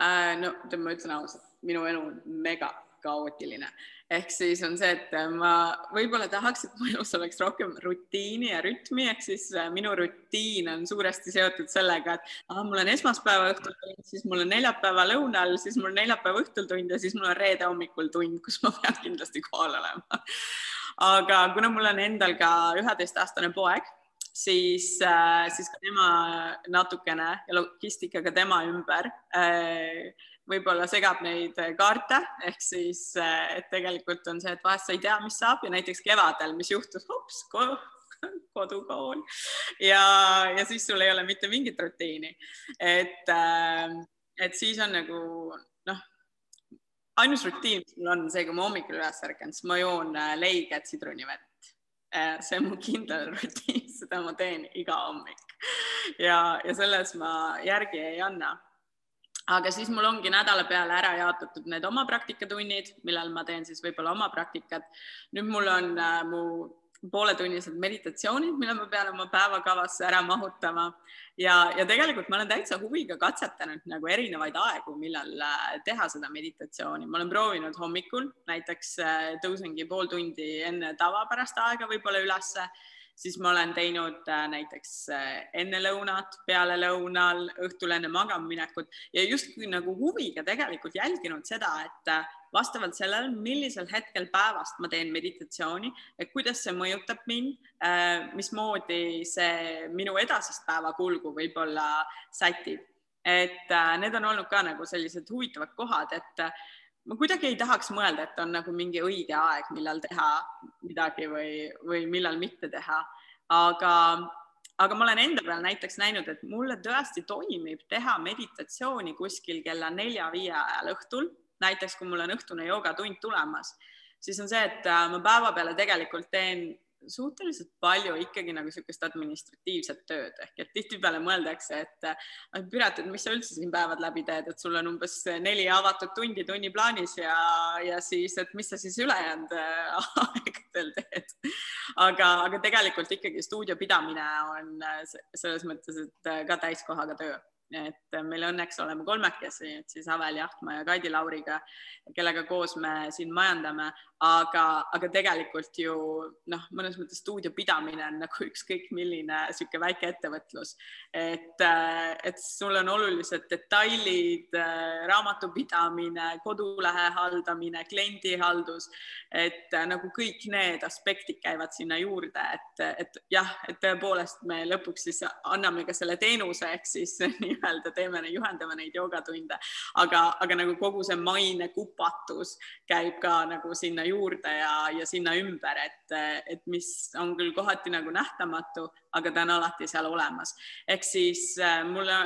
äh,? no ma ütlen ausalt, minu elu on mega kaootiline, ehk siis on see, et ma võib-olla tahaks, et mu elus oleks rohkem rutiini ja rütmi, ehk siis äh, minu rutiin on suuresti seotud sellega, et ah, mul on esmaspäeva õhtul tund, siis mul on neljapäeva lõunal, siis mul on neljapäeva õhtul tund ja siis mul on reede hommikul tund, kus ma pean kindlasti kohal olema. aga kuna mul on endal ka üheteistaastane poeg siis, äh, siis ka tema natukene ja logistikaga tema ümber äh, võib-olla segab neid kaarte, ehk siis, äh, et tegelikult on see, et vahest sa ei tea, mis saab ja näiteks kevadel, mis juhtus, hops, *laughs* kodukool ja, ja siis sul ei ole mitte mingit rutiini. et, et siis on nagu noh, ainus rutiin, mis mul on see, kui ma hommikul üles ärkan, siis ma joon leiget sidrunivett Äh, see on mu kindel *laughs* rutiin, seda ma teen iga hommik ja, ja selles ma järgi ei anna. Aga siis mul ongi nädala peale ära jaotatud need oma praktikatunnid, millal ma teen siis võib-olla oma praktikat. nüüd mul on äh, mu pooletunnised meditatsioonid, mille ma pean oma päevakavasse ära mahutama ja, ja tegelikult ma olen täitsa huviga katsetanud nagu erinevaid aegu, millal äh, teha seda meditatsiooni. ma olen proovinud hommikul, näiteks äh, tõusengi pool tundi enne tavapärast aega võib-olla ülesse, siis ma olen teinud äh, näiteks enne lõunat, peale lõunal, õhtul enne magamaminekut ja justkui nagu huviga tegelikult jälginud seda, et vastavalt sellele, millisel hetkel päevast ma teen meditatsiooni, et kuidas see mõjutab mind, äh, mismoodi see minu edasist päevakulgu võib-olla sätib. et äh, need on olnud ka nagu sellised huvitavad kohad, et äh, ma kuidagi ei tahaks mõelda, et on nagu mingi õige aeg, millal teha midagi või, või millal mitte teha, aga aga ma olen enda peal näiteks näinud, et mulle tõesti toimib teha meditatsiooni kuskil kella nelja-viie ajal õhtul. Näiteks kui mul on õhtune joogatund tulemas, siis on see, et äh, ma päeva peale tegelikult teen suhteliselt palju ikkagi nagu niisugust administratiivset tööd. Ehk et tihtipeale mõeldakse, et äh, Piret, et mis sa üldse siin päevad läbi teed, et sul on umbes neli avatud tundi tunni plaanis ja, ja siis, et mis sa siis ülejäänud äh, *laughs* aegadel teed. aga, aga tegelikult ikkagi stuudio pidamine on selles mõttes, et ka täiskohaga töö. Et meil õnneks oleme kolmekesi, et siis Avel Jahtma ja Kaidi Lauriga, kellega koos me siin majandame, aga, aga tegelikult ju noh, mõnes mõttes stuudio pidamine on nagu *laughs* ükskõik milline niisugune väike ettevõtlus, et, et sul on olulised detailid, raamatupidamine, kodulehe haldamine, kliendihaldus, et nagu kõik need aspektid käivad sinna juurde, et, et jah, et tõepoolest me lõpuks siis anname ka selle teenuse ehk siis *laughs* nii-öelda teeme, juhendame neid joogatunde, aga, aga nagu kogu see maine kupatus käib ka nagu sinna juurde ja, ja sinna ümber, et, et mis on küll kohati nagu nähtamatu, aga ta on alati seal olemas. ehk siis äh, mulle,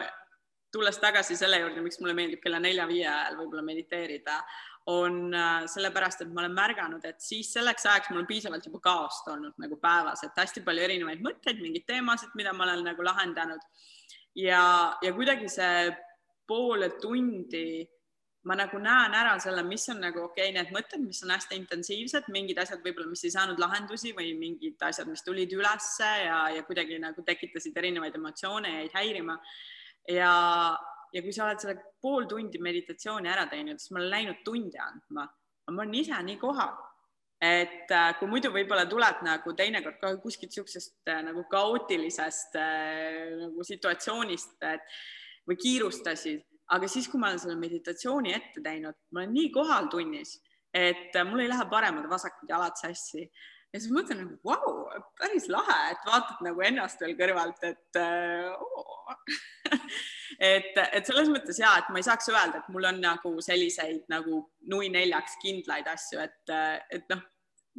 tulles tagasi selle juurde, miks mulle meeldib kella nelja-viie ajal võib-olla mediteerida, on äh, sellepärast, et ma olen märganud, et siis selleks ajaks mul on piisavalt juba kaost olnud nagu päevas, et hästi palju erinevaid mõtteid, mingeid teemasid, mida ma olen nagu lahendanud ja, ja kuidagi see poole tundi ma nagu näen ära selle, mis on nagu okei okay,, need mõtted, mis on hästi intensiivsed, mingid asjad võib-olla, mis ei saanud lahendusi või mingid asjad, mis tulid ülesse ja, ja kuidagi nagu tekitasid erinevaid emotsioone, jäid häirima. ja, ja kui sa oled selle pool tundi meditatsiooni ära teinud, siis ma olen läinud tunde andma, ma olen ise nii kohal et äh, kui muidu võib-olla tuleb nagu teinekord ka kuskilt niisugusest äh, nagu kaootilisest äh, nagu situatsioonist, et või kiirustasid aga siis, kui ma olen selle meditatsiooni ette teinud, ma olen nii kohal tunnis, et mul ei lähe paremad-vasakud jalad sassi. Ja siis mõtlen nagu vau wow,, päris lahe, et vaatad nagu ennast veel kõrvalt, et oh. *laughs* et, et selles mõttes ja, et ma ei saaks öelda, et mul on nagu selliseid nagu nui neljaks kindlaid asju, et, et noh,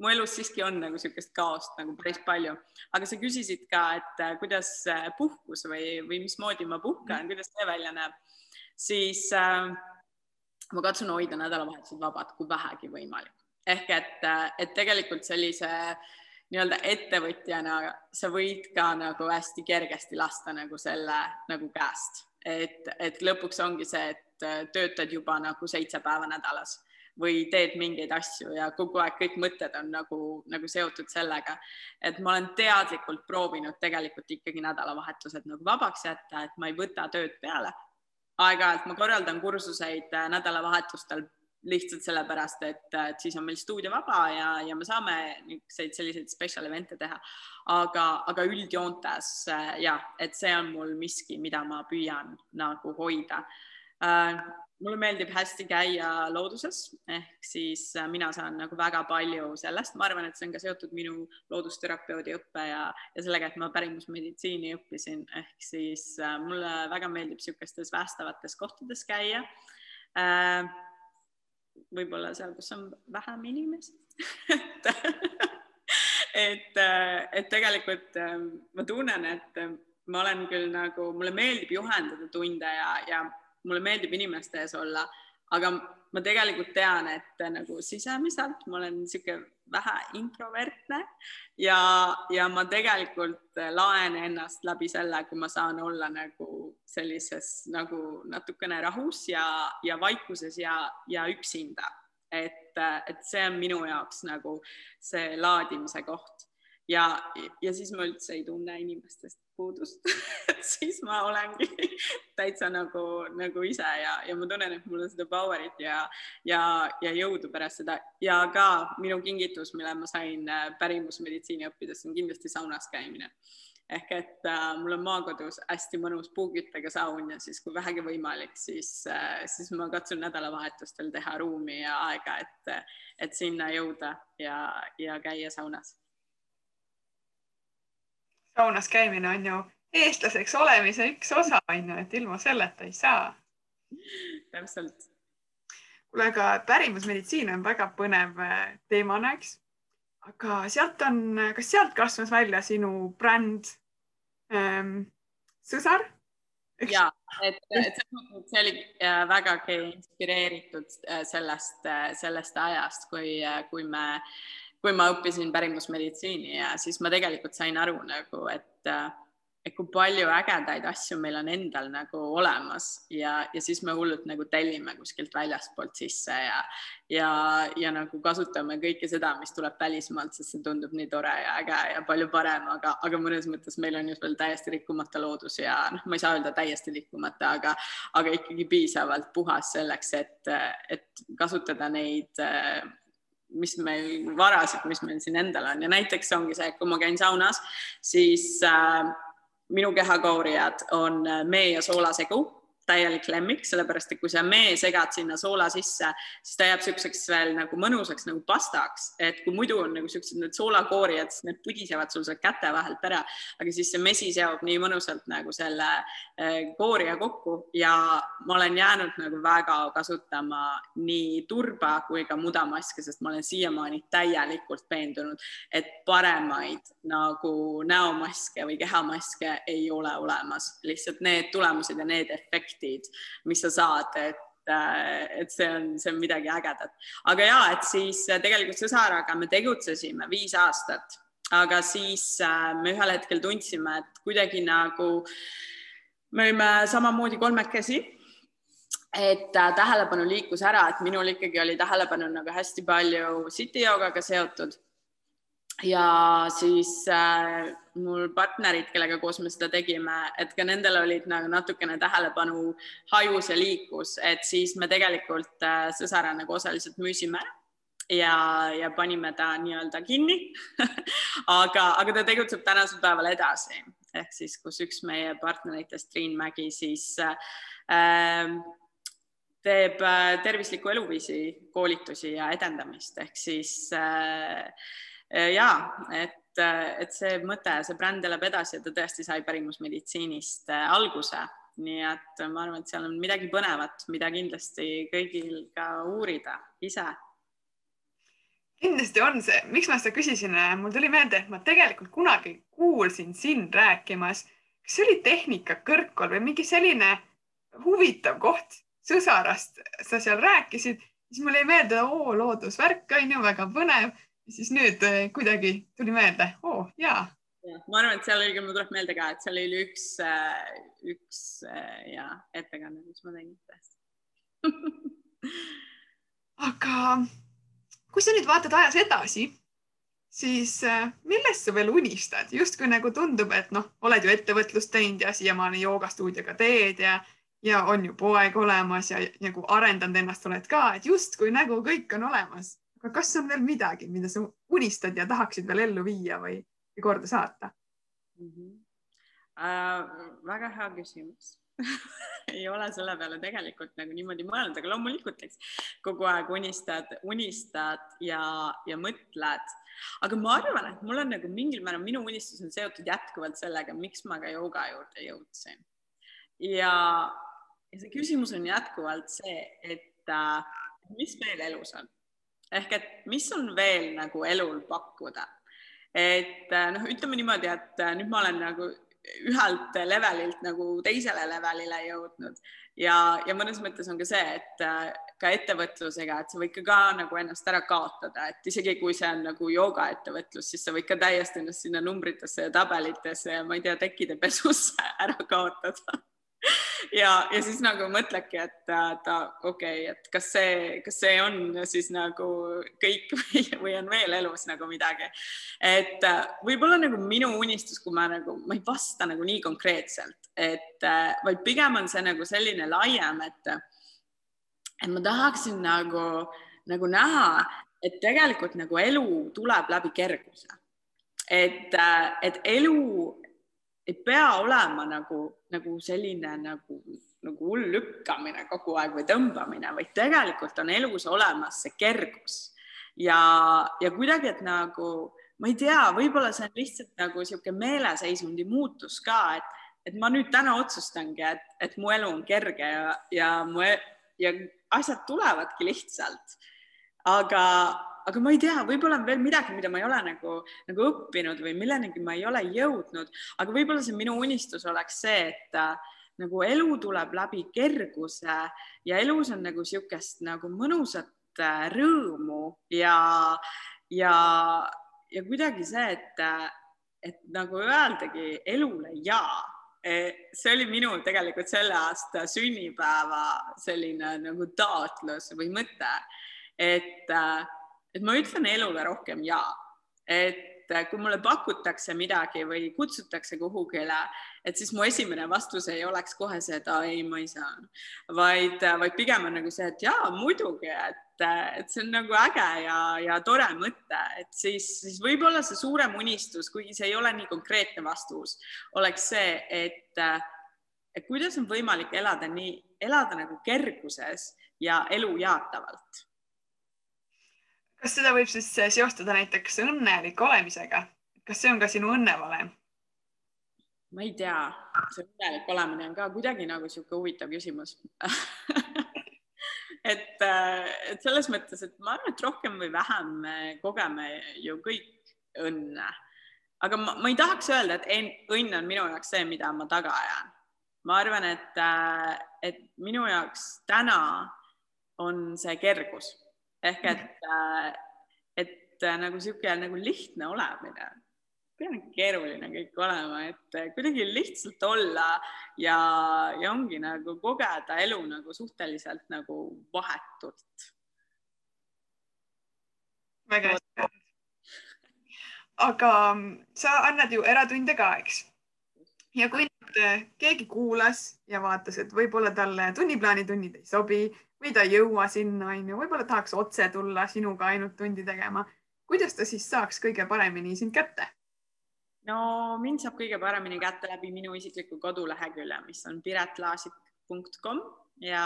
mu elus siiski on nagu niisugust kaost nagu päris palju, aga sa küsisid ka, et kuidas puhkus või, või mismoodi ma puhkan, kuidas see välja näeb siis äh, ma katsun hoida nädalavahetused vabad, kui vähegi võimalik. ehk et, äh, et tegelikult sellise nii-öelda ettevõtjana sa võid ka nagu hästi kergesti lasta nagu selle nagu käest, et, et lõpuks ongi see, et äh, töötad juba nagu seitse päeva nädalas või teed mingeid asju ja kogu aeg kõik mõtted on nagu, nagu seotud sellega, et ma olen teadlikult proovinud tegelikult ikkagi nädalavahetused nagu vabaks jätta, et ma ei võta tööd peale aeg-ajalt ma korraldan kursuseid äh, nädalavahetustel lihtsalt sellepärast, et, äh, et siis on meil stuudio vaba ja, ja me saame niisuguseid selliseid special event'e teha. aga, aga üldjoontes äh, jah, et see on mul miski, mida ma püüan nagu hoida mulle meeldib hästi käia looduses, ehk siis äh, mina saan nagu väga palju sellest, ma arvan, et see on ka seotud minu loodusterapeudi õppe ja, ja sellega, et ma pärimusmeditsiini õppisin, ehk siis äh, mulle väga meeldib niisugustes päästavates kohtades käia. Äh,. võib-olla seal, kus on vähem inimesi. *laughs* Et, et, et tegelikult ma tunnen, et ma olen küll nagu, mulle meeldib juhendada tunde ja, ja mulle meeldib inimeste ees olla, aga ma tegelikult tean, et nagu sisemiselt ma olen niisugune vähe introvertne ja, ja ma tegelikult laen ennast läbi selle, kui ma saan olla nagu sellises nagu natukene rahus ja, ja vaikuses ja, ja üksinda. et, et see on minu jaoks nagu see laadimise koht ja, ja siis ma üldse ei tunne inimestest puudust. *laughs* Siis ma olengi *laughs* täitsa nagu, nagu ise ja, ja ma tunnen, et mul on seda power'it ja, ja, ja jõudu pärast seda. Ja ka minu kingitus, mille ma sain äh, pärimusmeditsiini õppides, on kindlasti saunas käimine. ehk et äh, mul on maakodus hästi mõnus puuküttega saun ja siis, kui vähegi võimalik, siis äh,, siis ma katsun nädalavahetustel teha ruumi ja aega, et, et sinna jõuda ja, ja käia saunas saunas käimine on ju eestlaseks olemise üks osa, on ju, et ilma selleta ei saa. täpselt. kuule, aga pärimusmeditsiin on väga põnev äh, teemana, eks. aga sealt on, kas sealt kasvas välja sinu bränd ähm, Sõsar? ja, et, et see oli äh, vägagi inspireeritud äh, sellest, sellest ajast, kui, kui me kui ma õppisin pärimusmeditsiini ja siis ma tegelikult sain aru nagu, et, et kui palju ägedaid asju meil on endal nagu olemas ja, ja siis me hullult nagu tellime kuskilt väljaspoolt sisse ja, ja, ja nagu kasutame kõike seda, mis tuleb välismaalt, sest see tundub nii tore ja äge ja palju parem, aga, aga mõnes mõttes meil on just veel täiesti rikkumata loodus ja noh, ma ei saa öelda täiesti rikkumata, aga, aga ikkagi piisavalt puhas selleks, et, et kasutada neid mis meil varasid, mis meil siin endal on. Ja näiteks ongi see, et kui ma käin saunas, siis äh, minu kehakoorijad on äh, mee ja soolasegu täielik lemmik, sellepärast et kui sa mee segad sinna soola sisse, siis ta jääb niisuguseks veel nagu mõnusaks nagu pastaks, et kui muidu on nagu niisugused need soolakoorijad, siis need pudisevad sul seal käte vahelt ära, aga siis see mesi seob nii mõnusalt nagu selle äh, koorija kokku ja ma olen jäänud nagu väga kasutama nii turba kui ka mudamaske, sest ma olen siiamaani täielikult veendunud, et paremaid nagu näomaske või kehamaske ei ole olemas, lihtsalt need tulemused ja need efektid efektid, mis sa saad, et äh, et see on, see on midagi ägedat. aga ja, et siis äh, tegelikult sõsaraga me tegutsesime viis aastat, aga siis äh, me ühel hetkel tundsime, et kuidagi nagu me olime samamoodi kolmekesi et tähelepanu liikus ära, et minul ikkagi oli tähelepanu nagu hästi palju city joogaga seotud ja siis äh, mul partnerid, kellega koos me seda tegime, et ka nendel olid nagu natukene tähelepanu hajus ja liikus, et siis me tegelikult äh, sõsara nagu osaliselt müüsime ja, ja panime ta nii-öelda kinni. *laughs* Aga, aga ta tegutseb tänasel päeval edasi. Ehk siis, kus üks meie partneritest, Triin Mägi, siis äh, teeb äh, tervisliku eluviisi koolitusi ja edendamist. Ehk siis Äh, ja et, äh, et see mõte, see bränd elab edasi ja ta tõesti sai pärimusmeditsiinist äh, alguse, nii et ma arvan, et seal on midagi põnevat, mida kindlasti kõigil ka uurida ise. Kindlasti on see, miks ma seda küsisin, mul tuli meelde, et ma tegelikult kunagi kuulsin sind rääkimas, kas see oli tehnika kõrgkool või mingi selline huvitav koht? Sõsarast, sa seal rääkisid, siis mul jäi meelde, oo loodusvärk on ju väga põnev siis nüüd äh, kuidagi tuli meelde, oo oh, jaa. ma arvan, et seal oli, mul tuleb meelde ka, et seal oli üks, äh, üks äh, ja ettekanne, mis ma tegin tõesti *laughs* aga kui sa nüüd vaatad ajas edasi, siis millest sa veel unistad, justkui nagu tundub, et noh, oled ju ettevõtlust teinud ja siiamaani joogastuudioga teed ja, ja on ju poeg olemas ja nagu arendanud ennast oled ka, et justkui nagu kõik on olemas aga kas on veel midagi, mida sa unistad ja tahaksid veel ellu viia või, korda saata mm? -hmm. Äh, väga hea küsimus *laughs* ei ole selle peale tegelikult nagu niimoodi mõelnud, aga loomulikult, eks kogu aeg unistad, unistad ja, ja mõtled. aga ma arvan, et mul on nagu mingil määral, minu unistus on seotud jätkuvalt sellega, miks ma ka jooga juurde jõudsin. ja, ja see küsimus on jätkuvalt see, et äh, mis veel elus on ehk et mis on veel nagu elul pakkuda. et äh, noh, ütleme niimoodi, et äh, nüüd ma olen nagu ühelt levelilt nagu teisele levelile jõudnud. Ja, ja mõnes mõttes on ka see, et äh, ka ettevõtlusega, et sa võid ka, ka nagu ennast ära kaotada, et isegi kui see on nagu joogaettevõtlus, siis sa võid ka täiesti ennast sinna numbritesse ja tabelitesse ja ma ei tea, tekkide pesusse *laughs* ära kaotada ja, ja siis nagu mõtledki, et ta okei okay,, et kas see, kas see on siis nagu kõik *laughs* või, või on veel elus nagu midagi. et äh, võib-olla nagu minu unistus, kui ma nagu, ma ei vasta nagu nii konkreetselt, et äh, vaid pigem on see nagu selline laiem, et, et ma tahaksin nagu, nagu näha, et tegelikult nagu elu tuleb läbi kerguse. et, äh, et elu ei pea olema nagu, nagu selline nagu, nagu hull lükkamine kogu aeg või tõmbamine, vaid tegelikult on elus olemas see kergus ja, ja kuidagi, et nagu ma ei tea, võib-olla see on lihtsalt nagu niisugune meeleseisundi muutus ka, et, et ma nüüd täna otsustangi, et, et mu elu on kerge ja, ja mu e-, ja asjad tulevadki lihtsalt. aga, aga ma ei tea, võib-olla on veel midagi, mida ma ei ole nagu, nagu õppinud või millenegi ma ei ole jõudnud, aga võib-olla see minu unistus oleks see, et äh, nagu elu tuleb läbi kerguse ja elus on nagu niisugust nagu mõnusat äh, rõõmu ja, ja, ja kuidagi see, et, äh, et nagu öeldagi elule jaa. E, see oli minu tegelikult selle aasta sünnipäeva selline nagu taotlus või mõte, et äh, et ma ütlen elule rohkem ja, et äh, kui mulle pakutakse midagi või kutsutakse kuhugile, et siis mu esimene vastus ei oleks kohe see, et ei, ma ei saa, vaid, äh, vaid pigem on nagu see, et jaa, muidugi, et, äh, et see on nagu äge ja, ja tore mõte, et siis, siis võib-olla see suurem unistus, kuigi see ei ole nii konkreetne vastus, oleks see, et, et kuidas on võimalik elada nii, elada nagu kerguses ja elu jaatavalt kas seda võib siis eh, seostada näiteks õnnelik olemisega? kas see on ka sinu õnnevalem? ma ei tea, see õnnelik olemine on ka kuidagi nagu niisugune huvitav küsimus *laughs* et, eh, et selles mõttes, et ma arvan, et rohkem või vähem me kogeme ju kõik õnne. aga ma, ma ei tahaks öelda, et õnn on minu jaoks see, mida ma taga ajan. ma arvan, et, eh, et minu jaoks täna on see kergus ehk et, äh, et äh, nagu niisugune nagu lihtne olemine peab keeruline kõik olema, et kuidagi lihtsalt olla ja, ja ongi nagu kogeda elu nagu suhteliselt nagu vahetult. väga hästi aga sa annad ju eratunde ka, eks? ja kui nüüd keegi kuulas ja vaatas, et võib-olla talle tunniplaanitunnid ei sobi või ta ei jõua sinna, onju, võib-olla tahaks otse tulla sinuga ainult tundi tegema. Kuidas ta siis saaks kõige paremini sind kätte? no mind saab kõige paremini kätte läbi minu isikliku kodulehekülje, mis on piretlaasik.com ja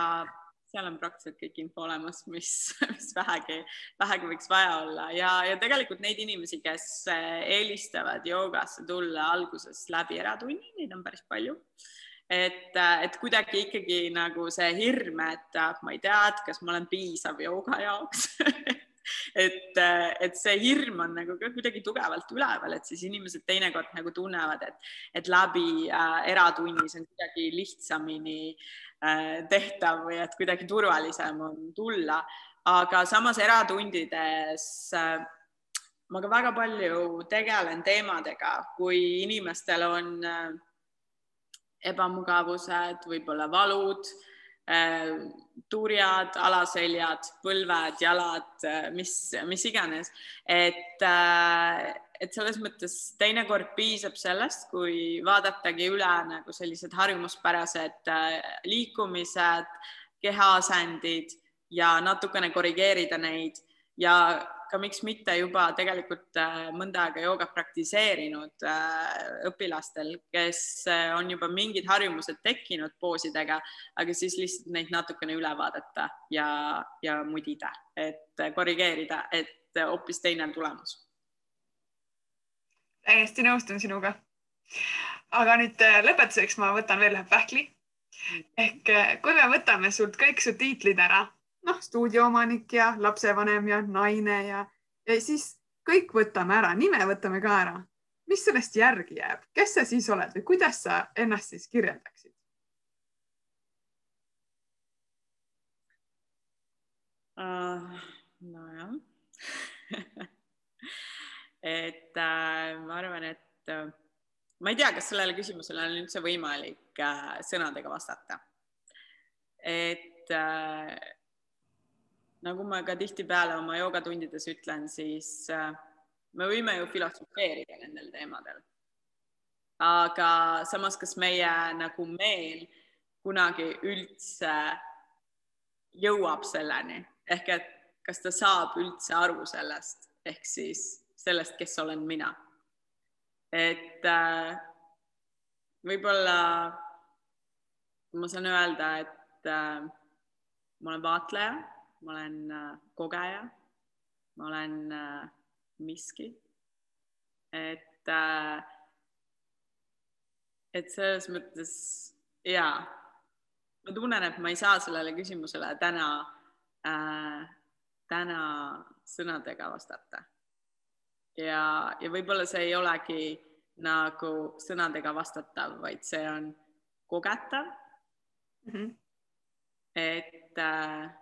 seal on praktiliselt kõik info olemas, mis, mis vähegi, vähegi võiks vaja olla. Ja, ja tegelikult neid inimesi, kes eelistavad joogasse tulla alguses läbi eratunni, neid on päris palju et, et kuidagi ikkagi nagu see hirm, et ma ei tea, et kas ma olen piisav jooga jaoks. *laughs* Et, et see hirm on nagu ka kuidagi tugevalt üleval, et siis inimesed teinekord nagu tunnevad, et, et läbi äh, eratunnis on kuidagi lihtsamini äh, tehtav või et kuidagi turvalisem on tulla, aga samas eratundides äh, ma ka väga palju tegelen teemadega, kui inimestel on äh, ebamugavused, võib-olla valud Äh, turjad, alaseljad, põlved, jalad, äh, mis, mis iganes, et, äh, et selles mõttes teinekord piisab sellest, kui vaadatagi üle nagu sellised harjumuspärased liikumised, kehaasendid ja natukene korrigeerida neid ja ka miks mitte juba tegelikult äh, mõnda aega joogat praktiseerinud äh, õpilastel, kes äh, on juba mingid harjumused tekkinud poosidega, aga siis lihtsalt neid natukene üle vaadata ja, ja mudida, et korrigeerida, et hoopis teine tulemus. täiesti nõustun sinuga. aga nüüd lõpetuseks ma võtan veel ühe pähkli. ehk kui me võtame sult kõik su tiitlid ära noh, stuudioomanik ja lapsevanem ja naine ja, ja siis kõik võtame ära, nime võtame ka ära. mis sellest järgi jääb, kes sa siis oled või kuidas sa ennast siis kirjeldaksid? Uh, nojah *laughs* et äh, ma arvan, et äh, ma ei tea, kas sellele küsimusele on üldse võimalik äh, sõnadega vastata. et äh, nagu ma ka tihtipeale oma joogatundides ütlen, siis äh, me võime ju filosofeerida nendel teemadel. aga samas, kas meie nagu meel kunagi üldse jõuab selleni ehk et kas ta saab üldse aru sellest ehk siis sellest, kes olen mina. et äh, võib-olla ma saan öelda, et äh, ma olen vaatleja ma olen äh, kogeja, ma olen äh, miski. et, äh, et selles mõttes jaa, ma tunnen, et ma ei saa sellele küsimusele täna äh,, täna sõnadega vastata. ja, ja võib-olla see ei olegi nagu sõnadega vastatav, vaid see on kogetav mm. -hmm. et äh,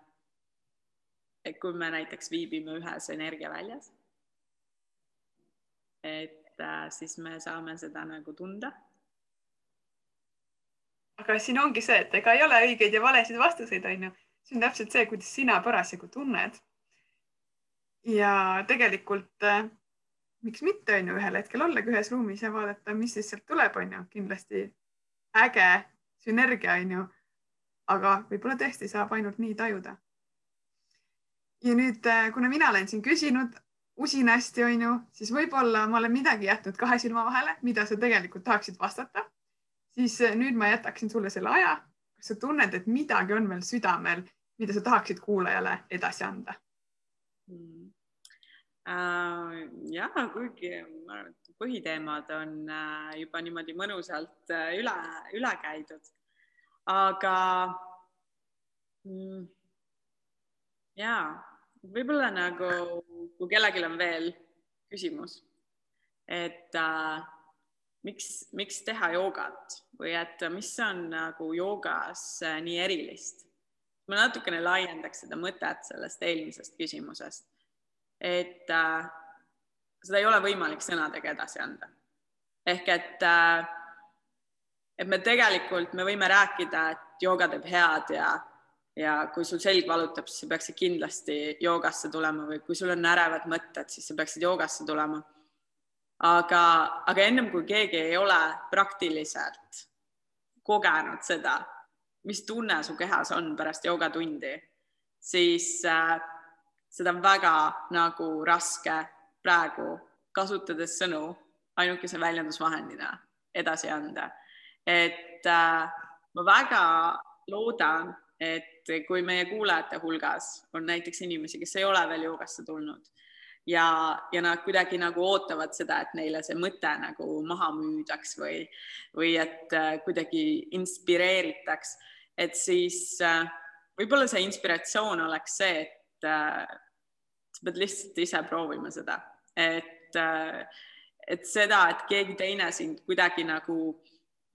et kui me näiteks viibime ühes energiaväljas, et äh, siis me saame seda nagu tunda. aga siin ongi see, et ega ei ole õigeid ja valesid vastuseid, on ju. see on täpselt see, kuidas sina parasjagu tunned. ja tegelikult äh, miks mitte, on ju, ühel hetkel ollagi ühes ruumis ja vaadata, mis siis sealt tuleb, on ju, kindlasti äge sünergia, on ju. aga võib-olla tõesti saab ainult nii tajuda ja nüüd, äh, kuna mina olen siin küsinud usinasti, on ju, siis võib-olla ma olen midagi jätnud kahe silma vahele, mida sa tegelikult tahaksid vastata. siis äh, nüüd ma jätaksin sulle selle aja. kas sa tunned, et midagi on veel südamel, mida sa tahaksid kuulajale edasi anda mm.? Uh, jah, kuigi ma arvan, et põhiteemad on uh, juba niimoodi mõnusalt uh, üle, üle käidud. aga mm, ja võib-olla nagu, kui kellelgi on veel küsimus, et äh, miks, miks teha joogat või et mis on nagu joogas äh, nii erilist? ma natukene laiendaks seda mõtet sellest eelmisest küsimusest, et äh, seda ei ole võimalik sõnadega edasi anda ehk et äh, et me tegelikult, me võime rääkida, et jooga teeb head ja, ja kui sul selg valutab, siis sa peaksid kindlasti joogasse tulema või kui sul on ärevad mõtted, siis sa peaksid joogasse tulema. aga, aga ennem kui keegi ei ole praktiliselt kogenud seda, mis tunne su kehas on pärast joogatundi, siis äh, seda on väga nagu raske praegu kasutades sõnu ainukese väljendusvahendina edasi anda et äh, ma väga loodan, et kui meie kuulajate hulgas on näiteks inimesi, kes ei ole veel joogasse tulnud ja, ja nad kuidagi nagu ootavad seda, et neile see mõte nagu maha müüdaks või, või et äh, kuidagi inspireeritaks, et siis äh, võib-olla see inspiratsioon oleks see, et äh, sa pead lihtsalt ise proovima seda, et et seda, et keegi teine sind kuidagi nagu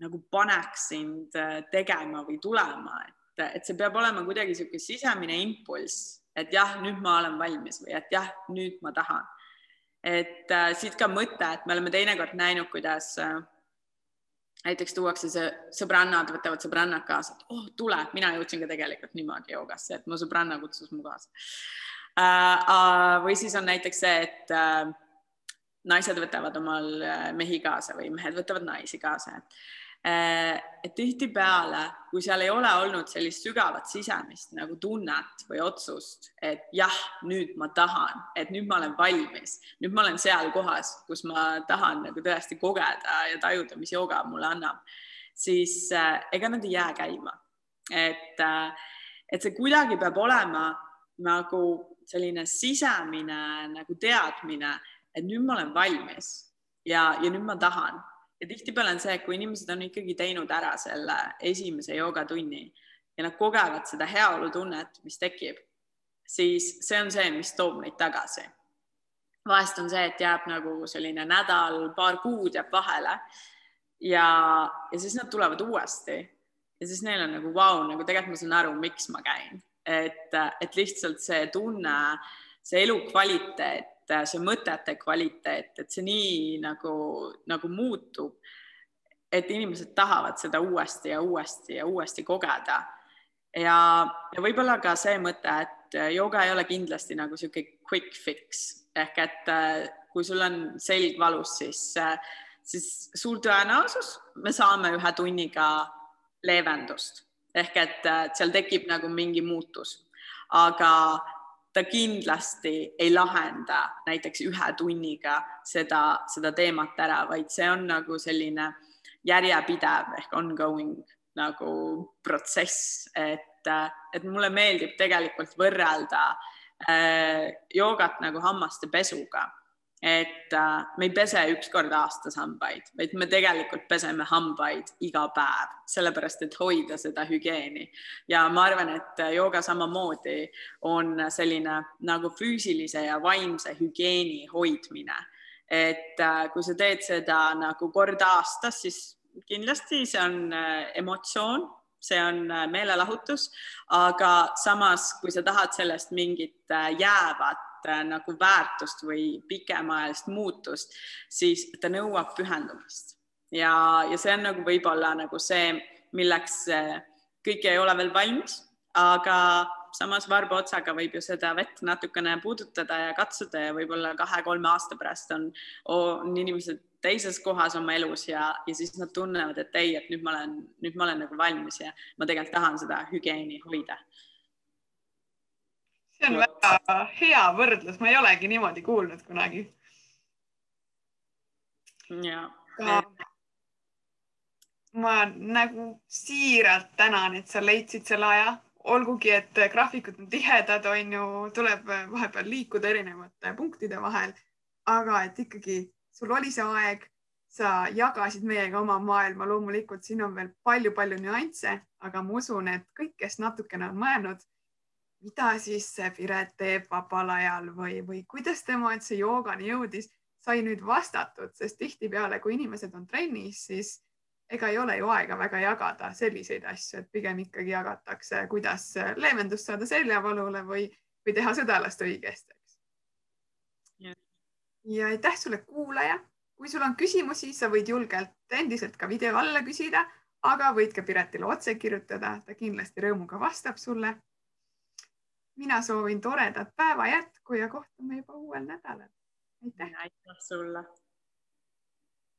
nagu paneks sind tegema või tulema, et, et see peab olema kuidagi niisugune sisemine impulss, et jah, nüüd ma olen valmis või et jah, nüüd ma tahan. et äh, siit ka mõte, et me oleme teinekord näinud, kuidas äh, näiteks tuuakse see sõbrannad, võtavad sõbrannad kaasa, et oh, tule, mina jõudsin ka tegelikult niimoodi joogasse, et mu sõbranna kutsus mu kaasa äh,. või siis on näiteks see, et äh, naised võtavad omal äh, mehi kaasa või mehed võtavad naisi kaasa, et Äh, et tihtipeale, kui seal ei ole olnud sellist sügavat sisemist nagu tunnet või otsust, et jah, nüüd ma tahan, et nüüd ma olen valmis, nüüd ma olen seal kohas, kus ma tahan nagu tõesti kogeda ja tajuda, mis jooga mulle annab, siis äh, ega nad ei jää käima. et, äh, et see kuidagi peab olema nagu selline sisemine nagu teadmine, et nüüd ma olen valmis ja, ja nüüd ma tahan ja tihtipeale on see, kui inimesed on ikkagi teinud ära selle esimese joogatunni ja nad kogevad seda heaolutunnet, mis tekib, siis see on see, mis toob neid tagasi. vahest on see, et jääb nagu selline nädal, paar kuud jääb vahele ja, ja siis nad tulevad uuesti ja siis neil on nagu vau wow,, nagu tegelikult ma saan aru, miks ma käin, et, et lihtsalt see tunne, see elukvaliteet et see mõtete kvaliteet, et see nii nagu, nagu muutub, et inimesed tahavad seda uuesti ja uuesti ja uuesti kogeda. ja, ja võib-olla ka see mõte, et jooga ei ole kindlasti nagu niisugune quick fix. Ehk et äh, kui sul on selg valus, siis, äh, siis suur tõenäosus me saame ühe tunniga leevendust. Ehk et äh, seal tekib nagu mingi muutus, aga ta kindlasti ei lahenda näiteks ühe tunniga seda, seda teemat ära, vaid see on nagu selline järjepidev ehk ongoing nagu protsess, et, et mulle meeldib tegelikult võrrelda äh, joogat nagu hammaste pesuga et äh, me ei pese üks kord aastas hambaid, vaid me tegelikult peseme hambaid iga päev, sellepärast et hoida seda hügieeni. ja ma arvan, et jooga samamoodi on selline nagu füüsilise ja vaimse hügieeni hoidmine. et äh, kui sa teed seda nagu kord aastas, siis kindlasti see on äh, emotsioon see on meelelahutus, aga samas, kui sa tahad sellest mingit jäävat äh, nagu väärtust või pikemaajalist muutust, siis ta nõuab pühendumist. Ja, ja see on nagu võib-olla nagu see, milleks kõik ei ole veel valmis, aga samas varba otsaga võib ju seda vett natukene puudutada ja katsuda ja võib-olla kahe-kolme aasta pärast on, on inimesed teises kohas oma elus ja, ja siis nad tunnevad, et ei, et nüüd ma olen, nüüd ma olen nagu valmis ja ma tegelikult tahan seda hügieeni hoida see on väga hea võrdlus, ma ei olegi niimoodi kuulnud kunagi. ja. ma nagu siiralt tänan, et sa leidsid selle aja, olgugi et graafikud on tihedad, on ju, tuleb vahepeal liikuda erinevate punktide vahel, aga et ikkagi sul oli see aeg, sa jagasid meiega oma maailma, loomulikult siin on veel palju-palju nüansse, aga ma usun, et kõik, kes natukene on mõelnud mida siis Piret teeb vabal ajal või, või kuidas tema üldse joogani jõudis, sai nüüd vastatud, sest tihtipeale, kui inimesed on trennis, siis ega ei ole ju aega väga jagada selliseid asju, et pigem ikkagi jagatakse, kuidas leevendust saada seljavalule või, või teha südalast õigesti, eks. ja aitäh sulle, kuulaja kui sul on küsimusi, sa võid julgelt endiselt ka video alla küsida, aga võid ka Piretile otse kirjutada, ta kindlasti rõõmuga vastab sulle. Mina soovin toredat päeva jätku ja kohtume juba uuel nädalal. aitäh. sulle